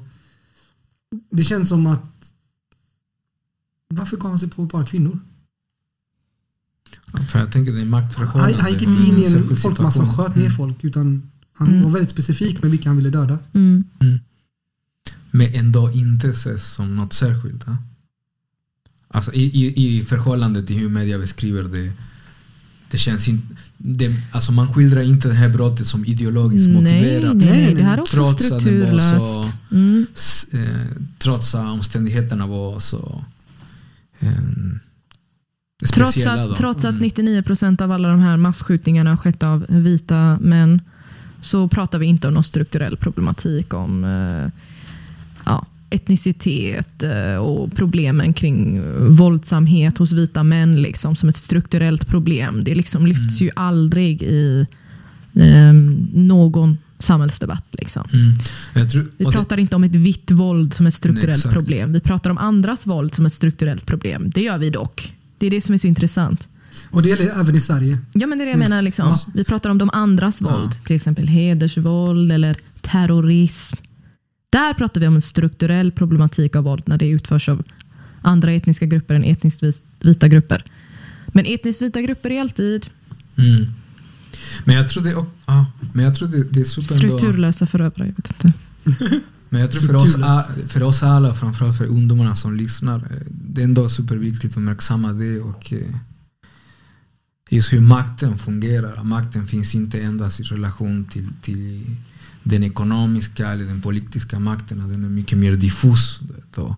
det känns som att varför gav han sig på bara kvinnor? För jag tänker det är maktförhållande. Han, han gick inte in i en folkmassa och sköt ner Mm. folk utan han Mm. var väldigt specifik med vilka han ville döda. Mm. Men ändå inte ses som något särskilt. Ja? Alltså i, i, i förhållande till hur media beskriver det. Det känns inte... Det, alltså man skildrar inte det här brottet som ideologiskt Nej, motiverat. nej, Nej, det här är också trots att strukturlöst. så- Mm. Eh, trots att omständigheterna var så... Eh, Trots speciella då. att, trots att Mm. 99% av alla de här massskjutningarna har skett av vita män så pratar vi inte om någon strukturell problematik om eh, etnicitet eh, och problemen kring våldsamhet hos vita män liksom, som ett strukturellt problem. Det liksom lyfts Mm. ju aldrig i eh, någon samhällsdebatt. Liksom. Mm. Tror, Vi och det- pratar inte om ett vitt våld som ett strukturellt exakt. problem. Vi pratar om andras våld som ett strukturellt problem. Det gör vi dock. Det är det som är så intressant. Och det gäller även i Sverige. Ja men det är det jag menar. Liksom. Ja. Vi pratar om de andras Ja. våld. Till exempel hedersvåld eller terrorism. Där pratar vi om en strukturell problematik av våld när det utförs av andra etniska grupper än etniskt vita grupper. Men etniskt vita grupper är alltid Mm. Men jag tror det, och- ja, men jag tror det, det är super ändå- strukturlösa förövare. Jag vet inte. Men jag tror för oss, för oss alla, framförallt för ungdomarna som lyssnar, eh, det är ändå superviktigt att uppmärksamma det och eh, just hur makten fungerar. Makten finns inte endast i relation till, till den ekonomiska eller den politiska makten, den är mycket mer diffus. Och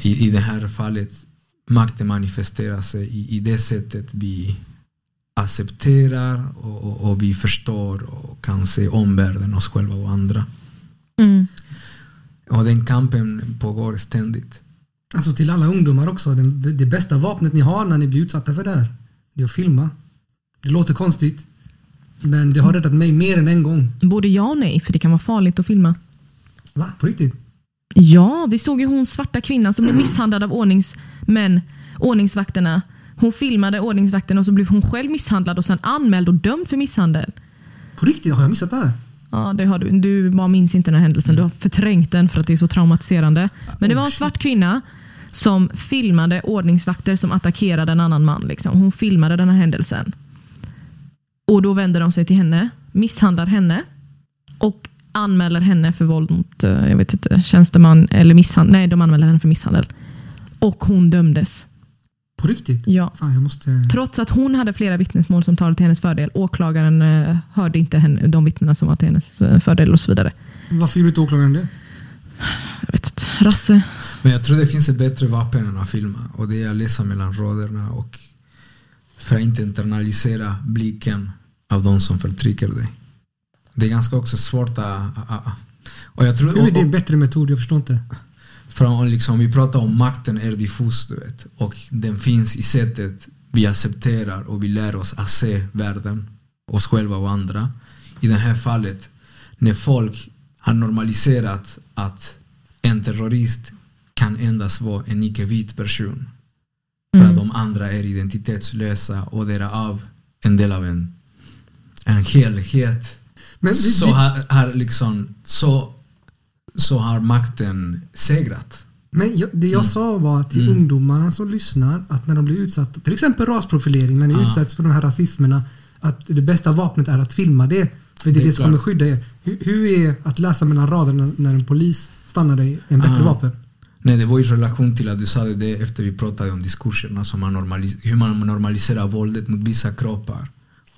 i, I det här fallet, makten manifesterar sig i, i det sättet vi accepterar och, och, och vi förstår och kan se omvärlden, oss själva och andra. Mm. Och den kampen pågår ständigt. Alltså till alla ungdomar också. Det, det bästa vapnet ni har när ni blir utsatta för det här, det är att filma. Det låter konstigt. Men det har räddat mig mer än en gång. Både ja och nej, för det kan vara farligt att filma. Va? På riktigt? Ja, vi såg ju hon svarta kvinnan som blev misshandlad av ordningsmän, ordningsvakterna. Hon filmade ordningsvakterna och så blev hon själv misshandlad och sen anmäld och dömd för misshandel. På riktigt? Har jag missat det här? Ja, det har du. Du bara minns inte den här händelsen. Du har förträngt den för att det är så traumatiserande. Men det var en svart kvinna som filmade ordningsvakter som attackerade en annan man. Liksom. Hon filmade den här händelsen. Och då vänder de sig till henne, misshandlar henne och anmäler henne för våld mot eh, jag vet inte, tjänsteman. Eller misshandel. Nej, de anmäler henne för misshandel. Och hon dömdes. På riktigt? Ja. Fan, jag måste... Trots att hon hade flera vittnesmål som talade till hennes fördel. Åklagaren eh, hörde inte henne, de vittnena som var till hennes eh, fördel och så vidare. Varför gjorde inte åklagaren det? Jag vet inte. Rasse. Men jag tror det finns ett bättre vapen än att filma. Och det är att läsa mellan raderna och för att inte internalisera blicken av de som förtrycker dig. Det är ganska också svårt att... Och jag tror, Hur är det och- en bättre metod? Jag förstår inte. För om liksom, vi pratar om makten är diffus, du vet. Och den finns i sättet vi accepterar och vi lär oss att se världen, oss själva och andra. I det här fallet, när folk har normaliserat att en terrorist kan endast vara en icke-vit person. För Mm. att de andra är identitetslösa och därav en del av en, en helhet. Men så, har, har liksom, så, så har makten segrat. Men jag, det jag Mm. sa var till Mm. ungdomarna som lyssnar att när de blir utsatta, till exempel rasprofilering, när ni Ja. utsätts för de här rasismerna, att det bästa vapnet är att filma det. För det är Det är det som kommer klart. skydda er. Hur, hur är att läsa mellan raderna när en polis stannar dig en bättre Ah. vapen? Nej, det var i relation till att du sa det efter vi pratade om diskurserna, som man normalis- hur man normaliserar våldet mot vissa kroppar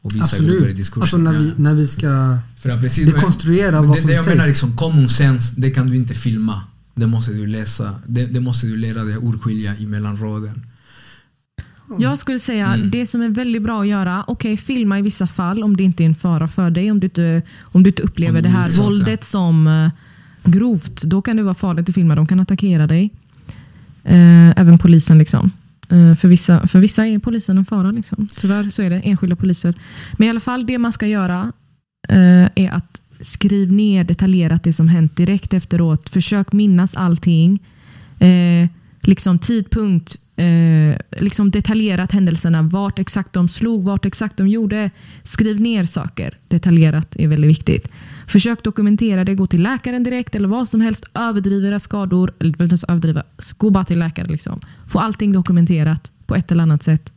och vissa grupper i Absolut. diskursen. Alltså när vi, när vi ska För att precis, dekonstruera men vad det, som det jag sägs. menar liksom, common sense, det kan du inte filma. Det måste du läsa. Det, det måste du lära dig urskilja i mellanraden. Jag skulle säga Mm. det som är väldigt bra att göra, okej filma i vissa fall om det inte är en fara för dig. Om du inte, om du inte upplever Om det det här våldet som eh, grovt, då kan det vara farligt att filma. De kan attackera dig. Eh, även polisen. liksom. Eh, för, vissa, för vissa är polisen en fara. Liksom. Tyvärr så är det enskilda poliser. Men i alla fall det man ska göra eh, är att skriv ner detaljerat det som hänt direkt efteråt. Försök minnas allting. Eh, liksom tidpunkt, eh, liksom detaljerat händelserna, vart exakt de slog, vart exakt de gjorde. Skriv ner saker detaljerat är väldigt viktigt. Försök dokumentera det, gå till läkaren direkt eller vad som helst. Överdriv era skador, eller du behöver inte ens överdriva, gå bara till läkare. Liksom. Få allting dokumenterat på ett eller annat sätt.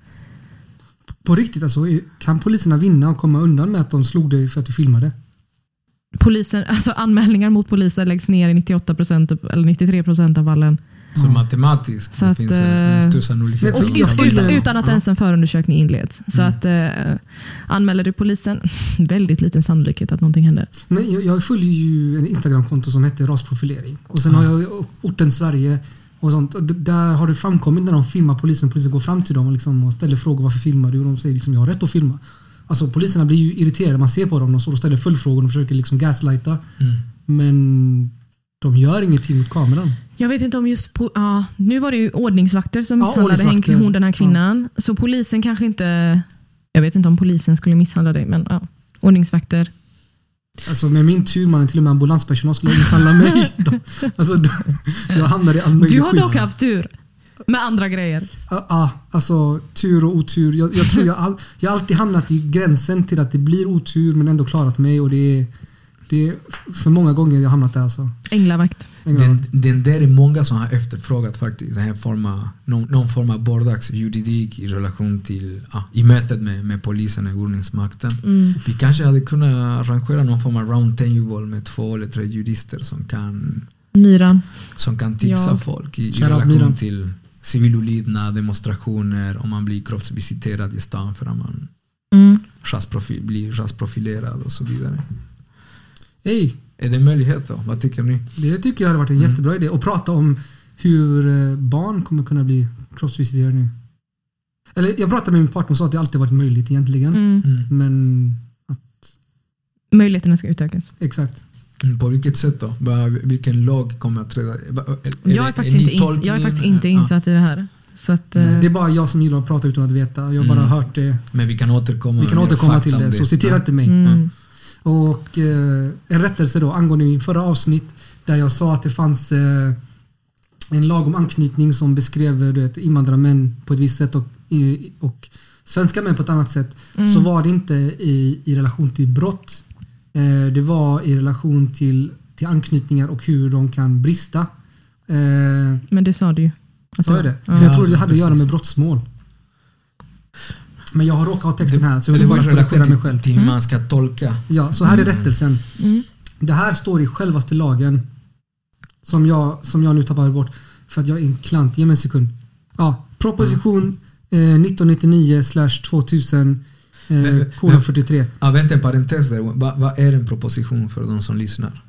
På riktigt alltså, kan poliserna vinna och komma undan med att de slog dig för att du filmade? Polisen, alltså anmälningar mot poliser läggs ner i 98% eller 93% av fallen. Så Ja. matematiskt Så att, finns en eh, stor sannolikhet. Och utan, utan att ens en förundersökning inleds. Så Mm. att eh, anmäler du polisen, väldigt liten sannolikhet att någonting händer. Men jag, jag följer ju en Instagramkonto som heter rasprofilering. Och sen har jag orten Sverige och sånt. Och där har det framkommit när de filmar polisen. Polisen går fram till dem och, liksom, och ställer frågor. Varför filmar du? Och de säger liksom, jag har rätt att filma. Alltså poliserna blir ju irriterade. Man ser på dem. De står och ställer följdfrågor och försöker liksom gaslighta. Mm. Men de gör ingenting mot kameran. Jag vet inte om just... Po- ja, nu var det ju ordningsvakter som Ja, misshandlade ordningsvakter. hon den här kvinnan. Så polisen kanske inte... Jag vet inte om polisen skulle misshandla dig, men ja. Ordningsvakter. Alltså med min tur, man till och med ambulanspersonal skulle misshandla mig. Alltså, jag hamnade i all möjlig Du har dock haft tur. Med andra grejer. Ja, ah, alltså tur och otur. Jag, jag tror jag, all, jag alltid hamnat i gränsen till att det blir otur men ändå klarat mig och det är, det är för många gånger jag hamnat där alltså. Änglavakt. Den, den där är många som har efterfrågat faktiskt. Den här form någon, någon form av vardagsjuridik i relation till ja, i mötet med, med polisen och ordningsmakten. Mm. Vi kanske hade kunnat arrangera någon form av roundtable med två eller tre jurister som kan, Myran. som kan tipsa Ja. folk i, i relation Miran. till civil olydnad, demonstrationer, om man blir kroppsvisiterad i stan för att man Mm. blir rasprofilerad och så vidare. Hej, Är det en möjlighet då? Vad tycker ni? det tycker jag hade varit en Mm. jättebra idé. Att prata om hur eh, barn kommer kunna bli kroppsvisiterade nu. Eller jag pratade med min partner och sa att det alltid varit möjligt egentligen. Mm. Mm. Men Möjligheterna ska utökas. exakt. Mm, På vilket sätt då? Vilken lag kommer att träda? Är, Jag är, faktiskt inte ins- jag är faktiskt inte Ja. insatt i det här. Så att, Nej, eh, Det är bara jag som gillar att prata utan att veta. Jag har bara Mm. hört det. Men vi kan återkomma Vi kan återkomma till det. Så citera Ja. inte mig. mm. Och eh, en rättelse då angående min förra avsnitt där jag sa att det fanns eh, en lag om anknytning som beskrev du vet, invandrarmän på ett visst sätt och, och svenska män på ett annat sätt. Mm. Så var det inte i, i relation till brott. Eh, det var i relation till, till anknytningar och hur de kan brista. Eh, Men det sa du ju. Att sa det jag det? var- För jag Ja, trodde det hade att göra med brottsmål. Men jag har råkat ha texten här så jag vill det var bara korrigera mig själv. till hur Mm. man ska tolka. Ja, så här är rättelsen. Mm. Det här står i självaste lagen som jag, som jag nu tappar bort för att jag är en klant. Ge mig en sekund. Ja, proposition eh, 1999 2000 eh, kolon men- 43. Ah, vänta en parentes där. Vad vad är en proposition för de som lyssnar?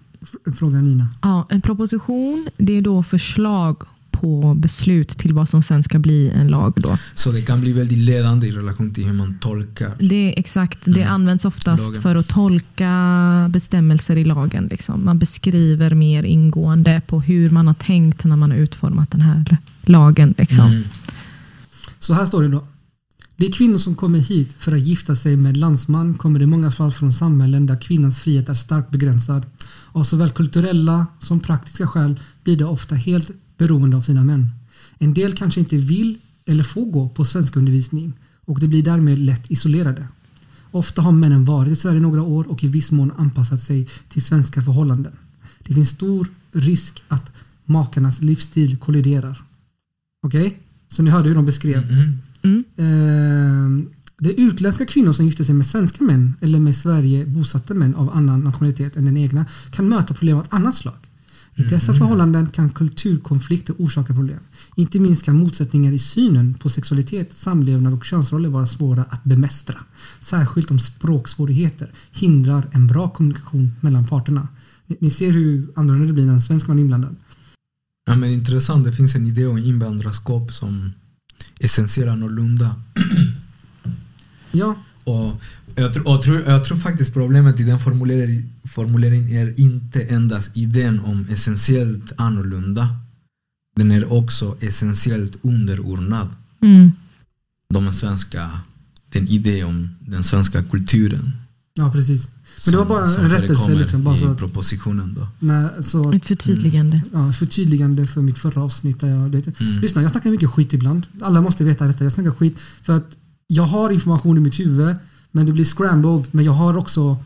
Fråga Nina. Ja, en proposition det är då förslag på beslut till vad som sen ska bli en lag. Då. Så det kan bli väldigt ledande i relation till hur man tolkar. Det är exakt, det Mm. används oftast Lagen. för att tolka bestämmelser i lagen. Liksom. Man beskriver mer ingående på hur man har tänkt när man har utformat den här lagen. Liksom. Mm. Så här står det då. De kvinnor som kommer hit för att gifta sig med landsman kommer i många fall från samhällen där kvinnans frihet är starkt begränsad. Av såväl kulturella som praktiska skäl blir de ofta helt beroende av sina män. En del kanske inte vill eller får gå på svenskundervisning och de blir därmed lätt isolerade. Ofta har männen varit i Sverige några år och i viss mån anpassat sig till svenska förhållanden. Det finns stor risk att makarnas livsstil kolliderar. Okej? Så ni hörde hur de beskrev. Mm. Mm. Eh, Det är utländska kvinnor som gifter sig med svenska män eller med Sverige bosatta män av annan nationalitet än den egna kan möta problem av ett annat slag. I dessa förhållanden kan kulturkonflikter orsaka problem. Inte minst kan motsättningar i synen på sexualitet, samlevnad och könsroller vara svåra att bemästra. Särskilt om språksvårigheter hindrar en bra kommunikation mellan parterna. Ni, ser hur annorlunda det blir när en svensk man är inblandad. Ja, men intressant, det finns en idé om invandrarskap som essentiellt annorlunda. Ja, Och jag, tror, och tror, jag tror faktiskt problemet i den formulering- formuleringen är inte endast idén om essentiellt annorlunda. Den är också essentiellt underordnad Mm. de svenska, den idé om den svenska kulturen. ja precis. Men det var bara en rättelse liksom, bara i så att, propositionen. Då. när, så Ett förtydligande. ja, förtydligande för mitt förra avsnitt. Där jag, det, Mm. Lyssna, jag snackar mycket skit ibland. Alla måste veta detta. Jag snackar skit för att jag har information i mitt huvud men det blir scrambled. Men jag har också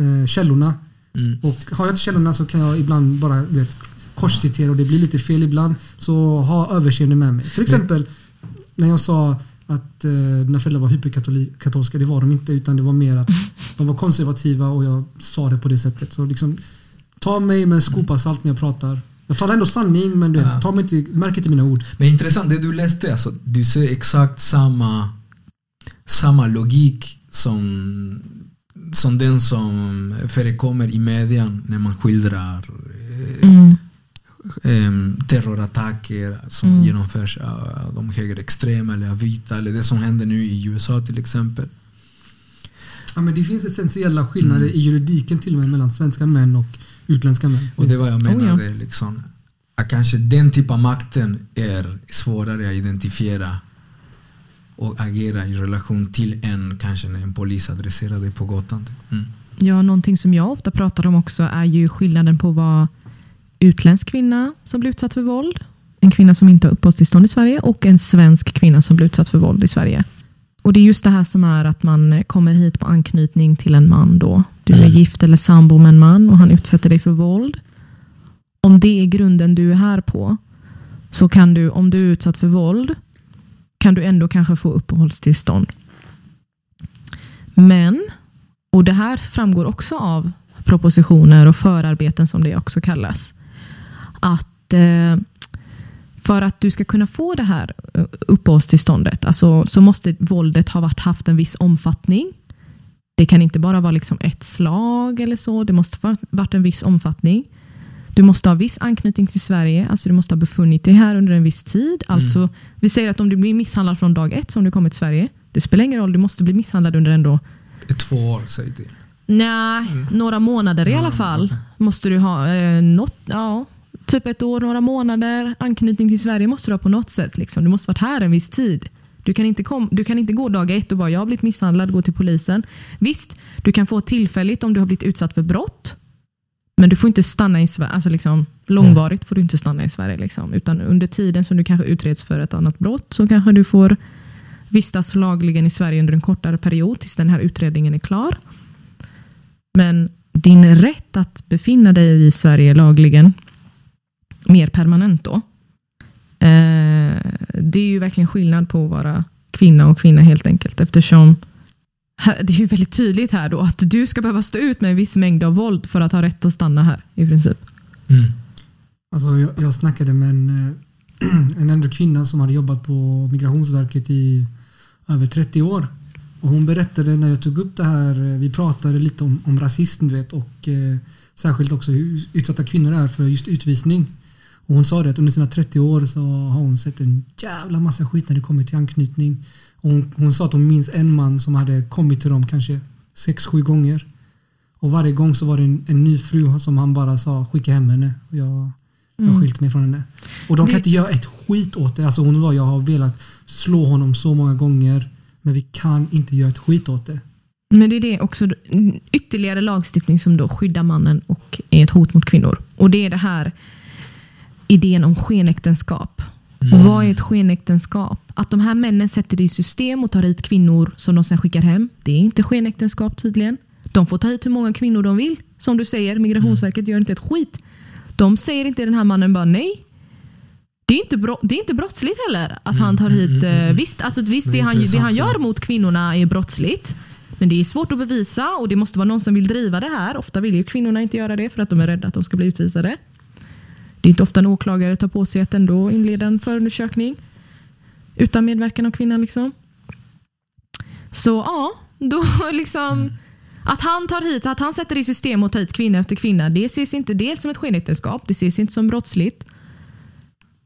eh, källorna. Mm. Och har jag inte källorna så kan jag ibland bara vet, korscitera och det blir lite fel ibland. Så ha överseende med mig. Till exempel när jag sa att eh, mina föräldrar var hyperkatolska. Det var de inte utan det var mer att de var konservativa och jag sa det på det sättet. Så liksom, ta mig med en skopa salt när jag pratar. Jag talar ändå sanning men du vet, Ja. ta mig inte, märk inte mina ord. Men intressant, det du läste, alltså, du ser exakt samma, samma logik som, som den som förekommer i median när man skildrar eh, Mm. em, terrorattacker som Mm. genomförs av de högerextrema eller av vita eller det som händer nu i USA till exempel. Ja, men det finns essentiella skillnader Mm. i juridiken till och med mellan svenska män och utländska män. Och det var jag Oh, ja. menade. liksom, att kanske den typen av makten är svårare att identifiera och agera i relation till än kanske när en polis adresserar dig på gatan. Mm. Ja, någonting som jag ofta pratar om också är ju skillnaden på vad utländsk kvinna som blir utsatt för våld, en kvinna som inte har uppehållstillstånd i Sverige och en svensk kvinna som blir utsatt för våld i Sverige. Och Det är just det här som är att man kommer hit på anknytning till en man. då. Du är Mm. gift eller sambo med en man och han utsätter dig för våld. Om det är grunden du är här på, så kan du, om du är utsatt för våld, kan du ändå kanske få uppehållstillstånd. Men och det här framgår också av propositioner och förarbeten som det också kallas. Att eh, för att du ska kunna få det här eh, uppehållstillståndet alltså, så måste våldet ha varit, haft en viss omfattning. Det kan inte bara vara liksom ett slag eller så. Det måste ha varit en viss omfattning. Du måste ha viss anknytning till Sverige. Alltså du måste ha befunnit dig här under en viss tid. Alltså, vi säger att om du blir misshandlad från dag ett som du kommer till Sverige. Det spelar ingen roll, du måste bli misshandlad under ändå två år, säg det. Nej, några månader i alla Mm, fall. okej. Måste du ha eh, något, ja, typ ett år, några månader. Anknytning till Sverige måste du ha på något sätt. Liksom. Du måste varit här en viss tid. Du kan, inte kom, du kan inte gå dag ett och bara jag har blivit misshandlad, gå till polisen. Visst, du kan få tillfälligt om du har blivit utsatt för brott. Men du får inte stanna i Sverige. Alltså liksom, långvarigt får du inte stanna i Sverige. Liksom. Utan under tiden som du kanske utreds för ett annat brott så kanske du får vistas lagligen i Sverige under en kortare period tills den här utredningen är klar. Men din rätt att befinna dig i Sverige lagligen, mer permanent då, eh, det är ju verkligen skillnad på att vara kvinna och kvinna helt enkelt. Eftersom det är ju väldigt tydligt här då att du ska behöva stå ut med en viss mängd av våld för att ha rätt att stanna här i princip. Mm. Alltså, jag, jag snackade med en, eh, en äldre kvinna som hade jobbat på Migrationsverket i över 30 år. Och hon berättade när jag tog upp det här, eh, vi pratade lite om, om rasism du vet, och eh, särskilt också hur utsatta kvinnor är för just utvisning. Och hon sa det att under sina 30 år så har hon sett en jävla massa skit när det kommer till anknytning. Hon, hon sa att hon minns en man som hade kommit till dem kanske 6-7 gånger. Och varje gång så var det en, en ny fru som han bara sa skicka hem henne. Och jag, jag har Mm. skilt mig från henne. Och de kan Det- inte göra ett skit åt det. Alltså hon var, jag har velat slå honom så många gånger. Men vi kan inte göra ett skit åt det. Men det är det också ytterligare lagstiftning som då skyddar mannen och är ett hot mot kvinnor. Och det är det här idén om skenäktenskap. Och vad är ett skenäktenskap? Att de här männen sätter det i system och tar hit kvinnor som de sen skickar hem. Det är inte skenäktenskap tydligen. De får ta hit hur många kvinnor de vill. Som du säger, Migrationsverket gör inte ett skit. De säger inte den här mannen bara nej. Det är, inte bro, det är inte brottsligt heller att han tar hit... mm, mm, eh, mm. Visst, alltså, visst Det det, han, det han gör mot kvinnorna är brottsligt. Men det är svårt att bevisa och det måste vara någon som vill driva det här. Ofta vill ju kvinnorna inte göra det för att de är rädda att de ska bli utvisade. Det är inte ofta en åklagare tar på sig att ändå inleda en förundersökning utan medverkan av kvinnan. Liksom. Så ja, då liksom... Mm. Att han tar hit, att han sätter i system att ta hit kvinna efter kvinna, det ses inte dels som ett skenäktenskap, det ses inte som brottsligt.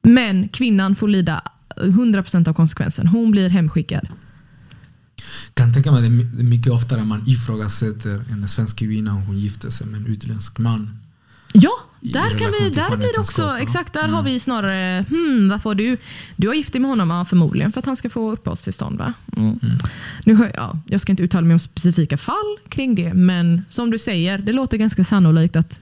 Men kvinnan får lida 100% av konsekvensen. Hon blir hemskickad. kan tänka mig att det det är mycket oftare man ifrågasätter en svensk kvinna om hon gifter sig med en utländsk man. Ja, där, kan vi, där blir det också, exakt där Mm. har vi snarare, hmm, varför har du, du har gift dig med honom, ja, förmodligen för att han ska få uppehållstillstånd va? Mm. Nu hör, ja, jag ska inte uttala mig om specifika fall kring det, men som du säger, det låter ganska sannolikt att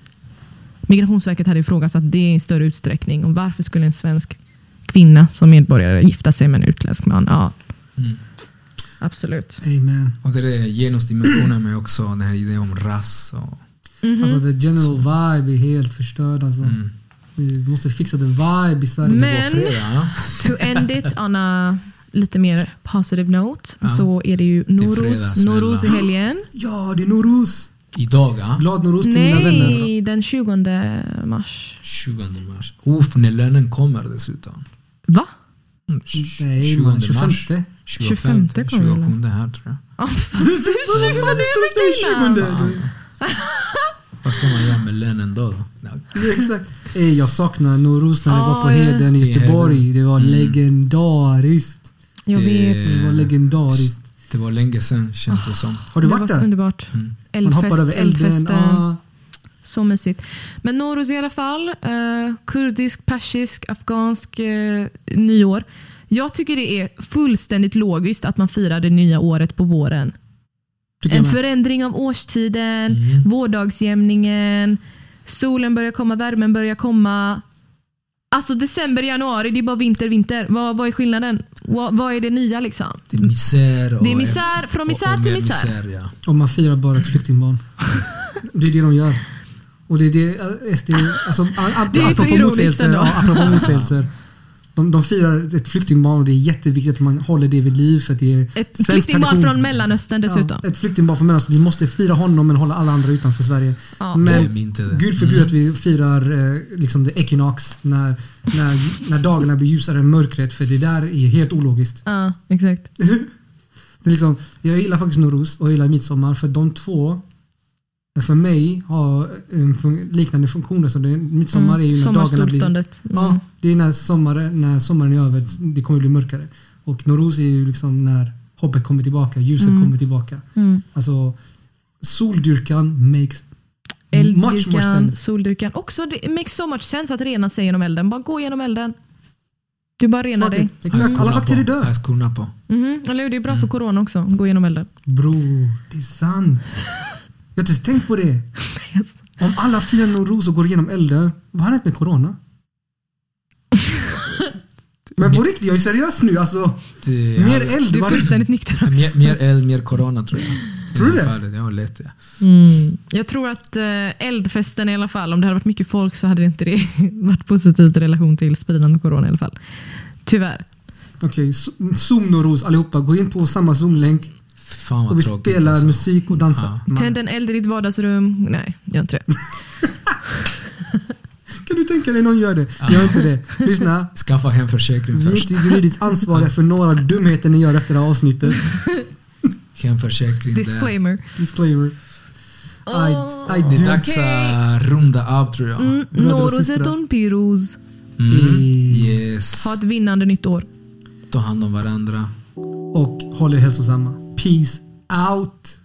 Migrationsverket hade ifrågasatt det i större utsträckning. Och varför skulle en svensk kvinna som medborgare gifta sig med en utländsk man? Ja, Mm. absolut. Amen. Och det är genusdimensionen med också den här idén om ras. Och, Mhm. Alltså the general vibe är helt förstörd alltså. mm. Vi måste fixa the vibe i Sverige. Men- fredag. To end it on a lite mer positive note Ja. så är det ju Norus. Norus i helgen. Ja, det är Norus! Idag, ja. Glad Norus till mina vänner. Nej, den 20 mars. 20 mars. Uff, när lönen kommer dessutom. Va? Mm, Nej, 20 man, mars. 25. 25 kommer 27 här tror jag. Ja, Du ser det är. 20. Vad ska man göra med lönen då? Ja. Det Exakt. Ey, jag saknar Norus när det var på Ah, ja. Heden i Göteborg. Det var Mm. legendariskt. Jag Det- vet. Det var legendariskt. Det var länge sedan känns det som. Har du det varit var så där? underbart. Mm. Man hoppar Eldfest, över elden. eldfesten. Ah. Så mysigt. Men Norus i alla fall. Eh, kurdisk, persisk, afghansk eh, nyår. Jag tycker det är fullständigt logiskt att man firar det nya året på våren. En förändring av årstiden, Mm. vårdagsjämningen, solen börjar komma, värmen börjar komma. Alltså december, januari, det är bara vinter, vinter. Vad, vad är skillnaden? Vad, vad är det nya liksom? Det är misär. Och Det är misär, från misär och, och till mer misär. ja. Och man firar bara ett flyktingbarn. det är det de gör. Och det är det eh, SD... Alltså, Det är så ironiskt ändå. ja, apropå motsägelser. De, de firar ett flyktingbarn och det är jätteviktigt att man håller det vid liv. För att det är Ett flyktingbarn tradition. från Mellanöstern dessutom. Ja, ett flyktingbarn från Mellanöstern. Vi måste fira honom men hålla alla andra utanför Sverige. Ja. Men. Gud förbjude att vi firar eh, liksom the equinox när, när, när dagarna blir ljusare än mörkret. För det där är helt ologiskt. Ja, exakt. Det är liksom, jag gillar faktiskt Norus och jag gillar midsommar för de två för mig har en fun- liknande funktioner. Så det, midsommar är ju när dagarna blir... Mm. Ja, det är när sommaren, när sommaren är över, det kommer bli mörkare. Och Norus är ju liksom när hoppet kommer tillbaka, ljuset Mm. kommer tillbaka. Mm. Alltså soldyrkan makes much more Elddyrkan, sense. soldyrkan. Också det makes so much sense att rena sig genom elden. Bara gå genom elden. Du bara renar dig. Exakt, alla bakterier dör. Här skorna på. Mhm, Eller hur? Det är bra för corona också. Gå genom elden. Bror, det är sant. Jag har inte tänkt på det. Om alla Nowruz och går igenom elden, vad har hänt med corona? Men på riktigt, jag är seriös nu. Alltså, Det, mer eld. Du är fullständigt nykter också. mer, mer eld, mer corona tror jag. Tror du det? Ja, lätt ja. Mm. Jag tror att eh, eldfesten i alla fall, om det hade varit mycket folk så hade inte det varit positivt i relation till spridande av corona i alla fall. Tyvärr. Okej, okay, Zoom Nowruz allihopa. Gå in på samma Zoom-länk Fan vad och vi tråkigt, spelar alltså. musik och dansar. Ja. Tänd en eld i ditt vardagsrum. Nej, gör inte det. Kan du tänka dig någon gör det? Gör inte det. Lyssna. Skaffa hemförsäkring Vi är först. inte juridiskt ansvariga för några dumheter ni gör efter det här avsnittet. Hemförsäkring. där. Disclaimer. Disclaimer. I, I Det är dags att runda av tror jag. Mm, on pirus. Mm. Eh. Yes. Ha ett vinnande nytt år. Ta hand om varandra. Och håll er hälsosamma. Peace out.